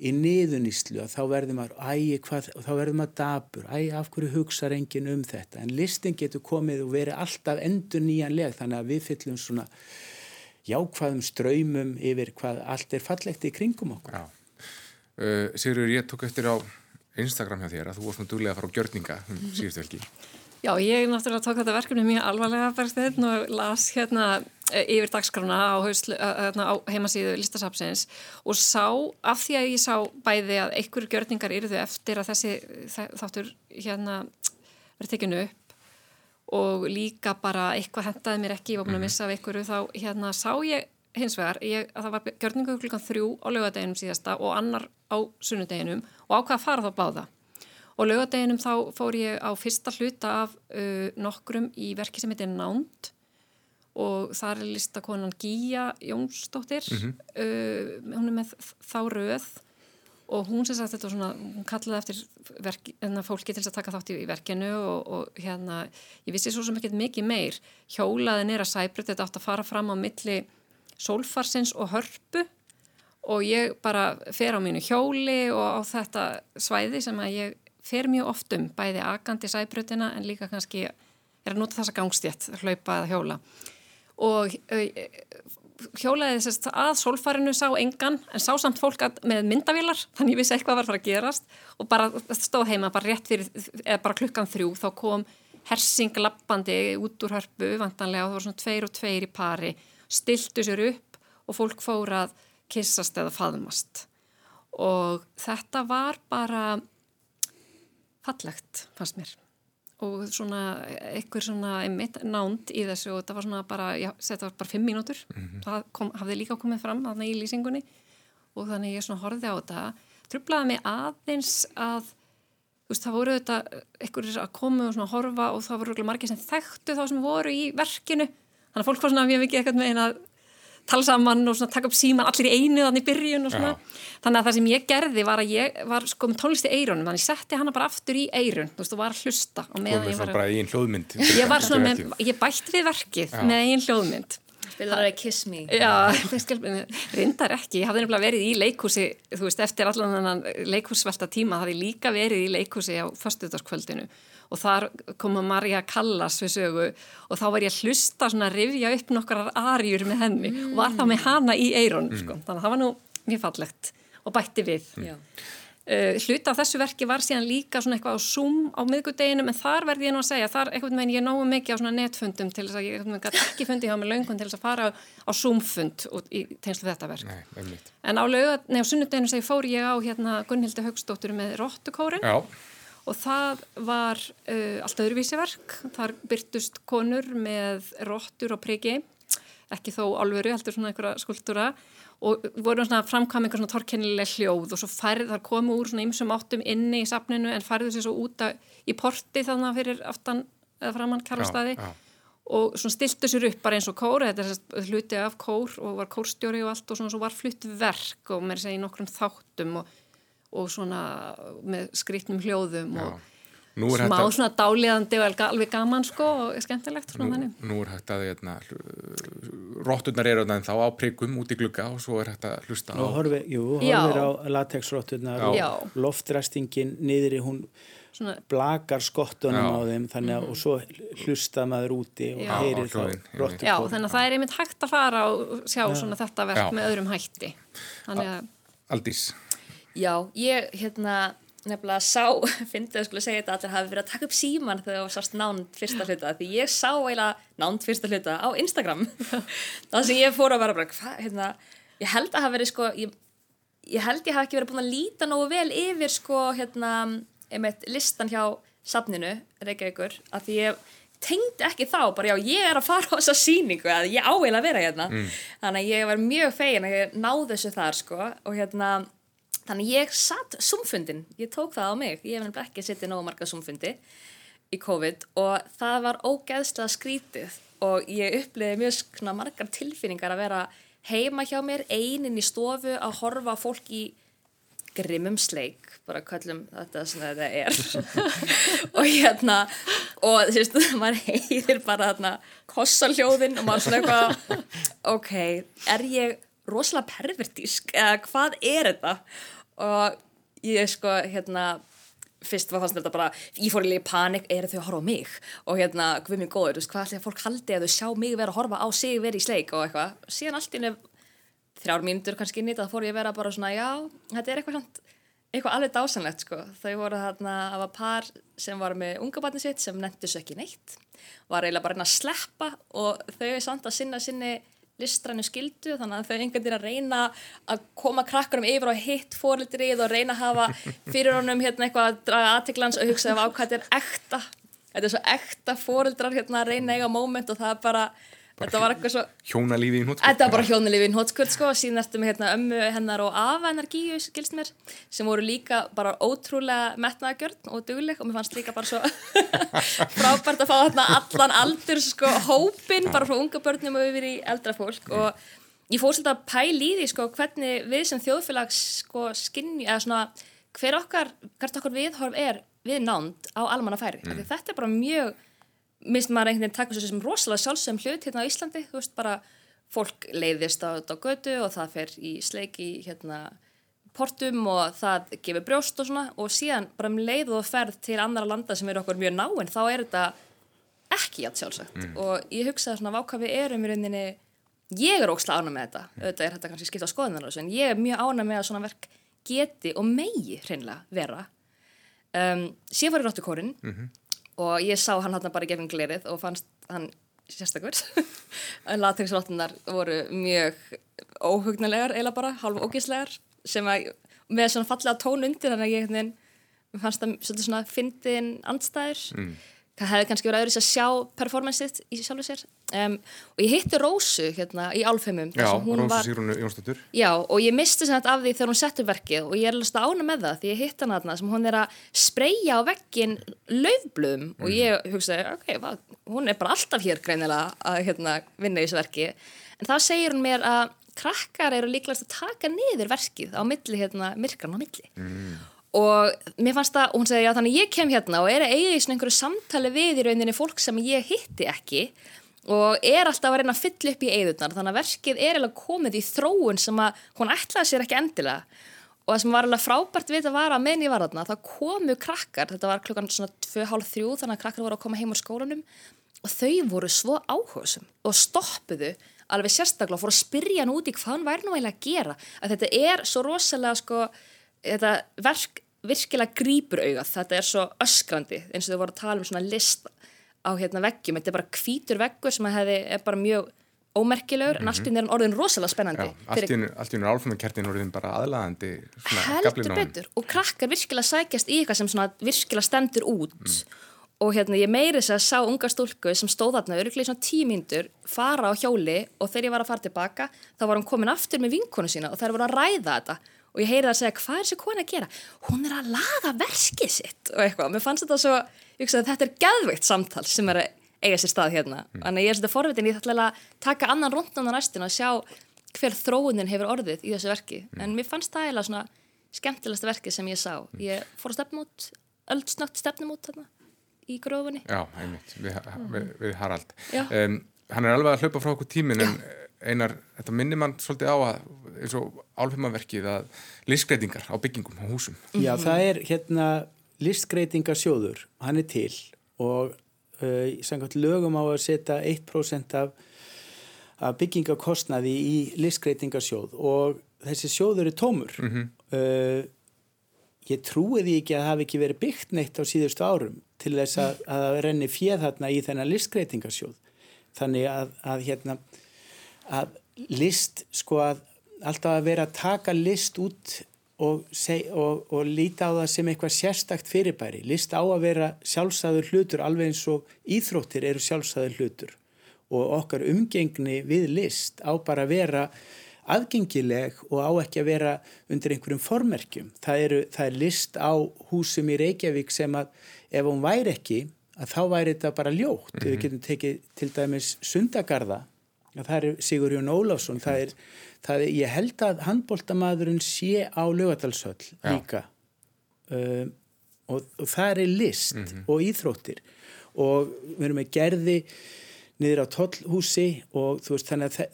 í niðuníslu og þá verður maður ægi hvað, og þá verður maður dabur ægi af hverju hugsa reyngin um þetta? En listin getur komið og verið alltaf endur nýjanleg þannig að við fyllum svona jákvæðum ströymum yfir hvað allt er fallegt í kringum okkur. Uh, Sigur, ég tók eftir á Instagram hjá þér að þú varst nú duglega að fara á gjörninga um síðustu velki Já, ég náttúrulega tók þetta verkefni mjög alvarlega bara stein og las hérna e, yfir dagskrana á, hérna, á heimasíðu listasapsins og sá, af því að ég sá bæði að einhverjur gjörningar eru þau eftir að þessi þáttur hérna verið tekinu upp og líka bara eitthvað hendaði mér ekki, ég var búin að mhm. missa af einhverju þá hérna sá ég hins vegar ég, að það var gjörningu klukkan þrjú á lögadeginum síðasta og annar á sunnudeginum og ákvaða að fara þá báða og lögadeginum þá fór ég á fyrsta hluta af uh, nokkrum í verki sem heitir Nánd og þar er listakonan Gíja Jónsdóttir mm -hmm. uh, hún er með þá röð og hún sem sagt þetta var svona hún kallaði eftir verki, fólki til að taka þátt í, í verkinu og, og hérna ég vissi svo sem ekkert mikið meir. Hjólaði nýra sæbrut þetta átt að fara fram á milli sólfarsins og hörpu. Og ég bara fer á mínu hjóli og á þetta svæði sem að ég fer mjög oft um bæði agandi sæbrutina en líka kannski er að nota þessa gangstjett, hlaupa eða hjóla. Og hjólaði þess að solfarinu sá engan en sá samt fólk með myndavílar þannig ég vissi eitthvað var að fara að gerast. Og bara stóð heima bara rétt fyrir eða bara klukkan þrjú þá kom hersing lappandi út úr hörpu vantanlega og það var svona tveir og tveir í pari stiltu sér upp og fólk fór að kissast eða faðmast. Og þetta var bara fallegt fannst mér og svona einhver svona einmitt nánd í þessu og það var svona bara, já, þetta var bara fimm mínútur mm -hmm. það kom, hafði líka komið fram þarna í lýsingunni og þannig ég svona horfið á þetta trublaði mig aðeins að þú veist það voru þetta einhverjir að koma og svona horfa og það voru margir sem þekktu þá sem voru í verkinu þannig að fólk var svona mjög mikið eitthvað með eina tala saman og taka upp síman allir í einu þannig í byrjun og svona. Já. þannig að það sem ég gerði var að ég var sko með tónlist í eirunum þannig að ég setti hana bara aftur í eirun þú veist og var að hlusta og með ég var bara í einn hljóðmynd. Ég var svona með, ég bætti við verkið Já. með einn hljóðmynd. Spilaði það Kiss Me. Já, reyndar ekki, ég hafði nefnilega verið í leikúsi þú veist, eftir allan þannan leikúsvelta tíma hafði líka verið í leikúsi á föstuðarskvöldinu og þar koma Marja Callas við sögu og þá var ég að hlusta svona að rifja upp nokkrar arjur með henni mm. og var þá með hana í eiron mm. sko. þannig að það var nú mjög fallegt og bætti við mm. uh, hluta af þessu verki var síðan líka svona eitthvað á Zoom á miðgudeginum en þar verði ég nú að segja, þar eitthvað með ég náðu mikið á svona netfundum til þess að ég ekki fundi hjá mig löngun til þess að fara á Zoom-fund í tegnslu þetta verk Nei, en á, á sunnudeginu segi fór ég á hérna Gunnhildi Haugstóttur með Rottukórin og það var uh, allt öðruvísiverk, þar byrtust konur með róttur og priggi, ekki þó alvöru, heldur svona einhverja skultúra og voru svona framkvæm einhver svona torkennileg hljóð. Og svo færð, þar komu úr svona ymsum áttum inni í safninu en færðu sér svo úta í porti þannig að fyrir aftan eða framann karlastadi og svona stiltu sér upp bara eins og kór, þetta er hluti af kór og var kórstjóri og allt. Og svona svo var flutt verk og mér segi nokkrum þáttum. Og og svona með skriktnum hljóðum Já. og smá hægt, svona dáliðandi og alveg gaman sko og skemmtilegt svona þannig. Nú er hægt að hérna, rótturnar eru þannig þá á priggum út í glugga og svo er hægt að hlusta á... Horfi, jú, horfir á latexrótturnar og loftræstingin niður í hún Svona, blakar skottunum já. á þeim þannig að mm. og svo hlusta maður úti og já. heyrir þá rótturkóðum. Já, þannig að það er einmitt hægt að fara og sjá já. þetta verk með öðrum hætti. Aldís Já, ég, hérna, nefnilega sá, finnst þau að skilja segja þetta allir hafi verið að taka upp síman þegar það sást nánd fyrsta hluta því ég sá eiginlega nánd fyrsta hluta á Instagram það sem ég fór að vera bara hvað, hérna, ég held að hafa verið sko ég, ég held ég hafa ekki verið búin að líta nógu vel yfir sko hérna einmitt listan hjá safninu Reykjavíkur að því ég tengdi ekki þá, bara já ég er að fara á þessa síningu að ég áheila að vera hérna mm. þannig að ég var mjög fegin að ég náðu þessu þar sko og hérna þannig ég satt sumfundin, ég tók það á mig. Ég hef ekki sittið nógu marga sumfundi í COVID og það var ógeðslega skrítið og ég uppliði mjög margar tilfinningar að vera heima hjá mér einin í stofu að horfa fólk í grimmum sleik bara kallum þetta sem þetta er. Og hérna og þú veist, maður heyrir bara þarna kossaljóðin og maður svona eitthvað ok, er ég rosalega pervertísk eða hvað er þetta og ég sko hérna fyrst var það bara, ég fór í liði panik er þau að horfa á mig? Og hérna, hvað mjög góður, hvað ætlaði að fólk haldi að þau sjá mig vera að horfa á sig verið í sleik og eitthvað, síðan allt innu þrjár mínútur kannski nýtt að fór ég að vera bara svona já, þetta er eitthvað, eitthvað alveg dásanlegt sko, þau voru þarna að par sem var með unga barni sitt sem nefndis ekki neitt, var eiginlega bara að sleppa og þau er samt að sinna sinni listrannu skildu þannig að þau einhvern veginn að reyna að koma krakkarum yfir og hitt fórildrið og reyna að hafa fyrir honum hérna eitthvað að draga aðtiklans og hugsa hvað þetta er ekta. Þetta er svo ekta fórildrar hérna að reyna eiga móment og það er bara þetta var eitthvað svo hjónalífi í hótskvöld þetta var bara hjónalífi í hótskvöld sko. Síðan ertum við hérna ömmu hennar og afa hennar gíu mér sem voru líka bara ótrúlega metnaðagjörn og dugleg og mér fannst líka bara svo frábært að fá hérna allan aldur sko hópin bara frá unga börnum og yfir í eldra fólk. Og ég fór svolítið að pæli í því sko hvernig við sem þjóðfélag sko skinni eða svona hver okkar hvert okkar viðhorf er við nánd á almannafæri. Mm. þetta er bara mjög minnst maður einhvern veginn taka svo sem rosalega sjálfsögum hlut hérna á Íslandi, þú veist bara fólk leiðist á, á götu og það fer í sleik í hérna portum og það gefur brjóst og svona. Og síðan bara um leið og ferð til andara landa sem eru okkur mjög náinn þá er þetta ekki allt sjálfsögt mm. og ég hugsaði svona váka við erum í rauninni. Ég er ókslega ána með þetta. Mm. auðvitað er þetta kannski skipt á skoðunar en ég er mjög ána með að svona verk geti og megi hreinlega vera. Um, síðan var ég ráttu kórin mm -hmm og ég sá hann hann bara gefin glerið og fannst hann sérstakur. Latengsrottunar voru mjög óhugnulegar eila bara, halv ógíslegar sem að með svona fallega tón undir þannig að ég fannst það svona fyndin andstæður. Mm það hefði kannski verið öðruðs að sjá performanceið í sjálfu sér. Um, og ég hitti Rósu hérna í Álfheimum Já, Rósu Sýrunu Jónsdóttur. Já, og ég misti sem þetta af því þegar hún settur verkið og ég er alveg ána með það því ég hitti hana þarna sem hún er að spreyja á veggin löfblöðum mm. og ég hugsaði, ok, va, hún er bara alltaf hér greinilega að hérna, vinna í þessu verki. En þá segir hún mér að krakkar eru líklegast að taka niður verkið á milli, hérna, myrkran á milli. Mm og mér fannst það, og hún segi já þannig ég kem hérna og er að eiga í svona einhverju samtali við í rauninni fólk sem ég hitti ekki og er alltaf að reyna að fylla upp í eigðunar þannig að verkið er alveg komið í þróun sem að hún ætlaði sér ekki endilega. Og það sem var alveg frábært við að vara meðan ég var þarna, það komu krakkar. Þetta var klukkan svona 2.30 þannig að krakkar voru að koma heim úr skólanum. Og þau voru svo áhugasum og stoppuðu alveg sérstaklega og fóru að spyrja hann úti hvað hann væri nú eiginlega að gera. Að þetta er svo rosalega sko þetta verk virkilega grýpur augað, þetta er svo öskrandi eins og þau voru að tala um svona list á hérna veggjum, þetta er bara kvítur veggur sem hefði, er bara mjög ómerkilegur mm -hmm. en allt í nýjan orðin rosalega spennandi Já, allt í nýjan álfuminkertin orðin bara aðlæðandi heldur betur. Og krakkar virkilega sækjast í eitthvað sem svona virkilega stendur út. Mm. og hérna ég meiri þess að sá unga stúlku sem stóð þarna öruglega í svona tímindur fara á hjóli og þegar ég var að fara tilbaka þá var hún komin aftur með vinkonu sína og þær voru að ræða þetta og ég heyrði það að segja hvað er þessi kona að gera? Hún er að laga verkið sitt. Og eitthvað, mér fannst þetta svo hugsa, þetta er gæðveikt samtal sem er að eiga sér stað hérna, mm. þannig ég er svona forvitin ég ætla að taka annan rundan á næstun og sjá hver þróunin hefur orðið í þessu verki, mm. en mér fannst það eiginlega svona skemmtilegast verkið sem ég sá. Ég fór að stefnumút, öldsnögt stefnumút þarna í grófunni. Já, einmitt, við, við, við Harald. Um, hann er alveg að hlaupa frá okkur tímin en einar, þetta minnir mann svolítið á að eins og álfemaverkið að listgreitingar á byggingum á húsum. Já, mm -hmm. það er hérna listgreitingarsjóður, hann er til og uh, samkvæmt lögum á að setja 1% af, af byggingakostnaði í listgreitingarsjóð og þessi sjóður er tómur. Mm -hmm. uh, ég trúi því ekki að það hafi ekki verið byggt neitt á síðustu árum til þess að, að renni fjöð þarna í þennan listgreitingasjóð. Þannig að, að, hérna, að list, sko að alltaf að vera að taka list út og, seg, og, og líta á það sem eitthvað sérstakt fyrirbæri. List á að vera sjálfsæður hlutur alveg eins og íþróttir eru sjálfsæður hlutur og okkar umgengni við list á bara að vera aðgengileg og á ekki að vera undir einhverjum formerkjum. Það, eru, það er list á húsum í Reykjavík sem að ef hún væri ekki að þá væri þetta bara ljótt. Mm -hmm. Við mhm. getum tekið til dæmis sundagarða, það er Sigur Jón Óláfsson, það er, það er, ég held að handbóltamadurinn sé á lögadalsöll líka um, og, og það er list mm -hmm. og íþróttir og við erum með gerði niður á tollhúsi og þú veist þannig að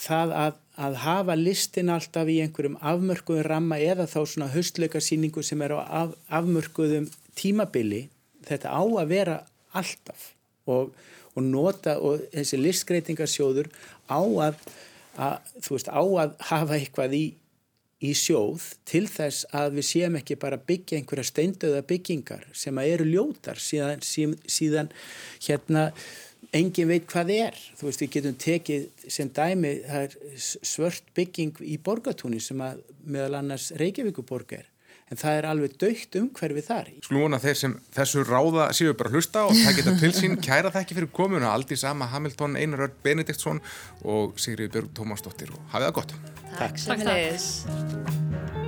það að að hafa listin alltaf í einhverjum afmörkuðum ramma eða þá svona höstleikarsýningu sem er á af, afmörkuðum tímabili þetta á að vera alltaf. Og, og nota og þessi listgreitingarsjóður á að, að þú veist á að hafa eitthvað í, í sjóð til þess að við séum ekki bara byggja einhverja steindöða byggingar sem að eru ljótar síðan, síðan, hérna engin veit hvað er. Þú veist við getum tekið sem dæmi svört bygging í borgatúni sem að meðal annars Reykjavíkuborg er en það er alveg dögt umhverfið þar. Sklúna þeir sem þessu ráða séu bara hlusta og það geta til sín. Kæra það ekki fyrir komuna Aldi Sama Hamilton, Einar Örd Benediktsson og Sigriði Björg Tómasdóttir. Og hafið það gott. Takk, Takk.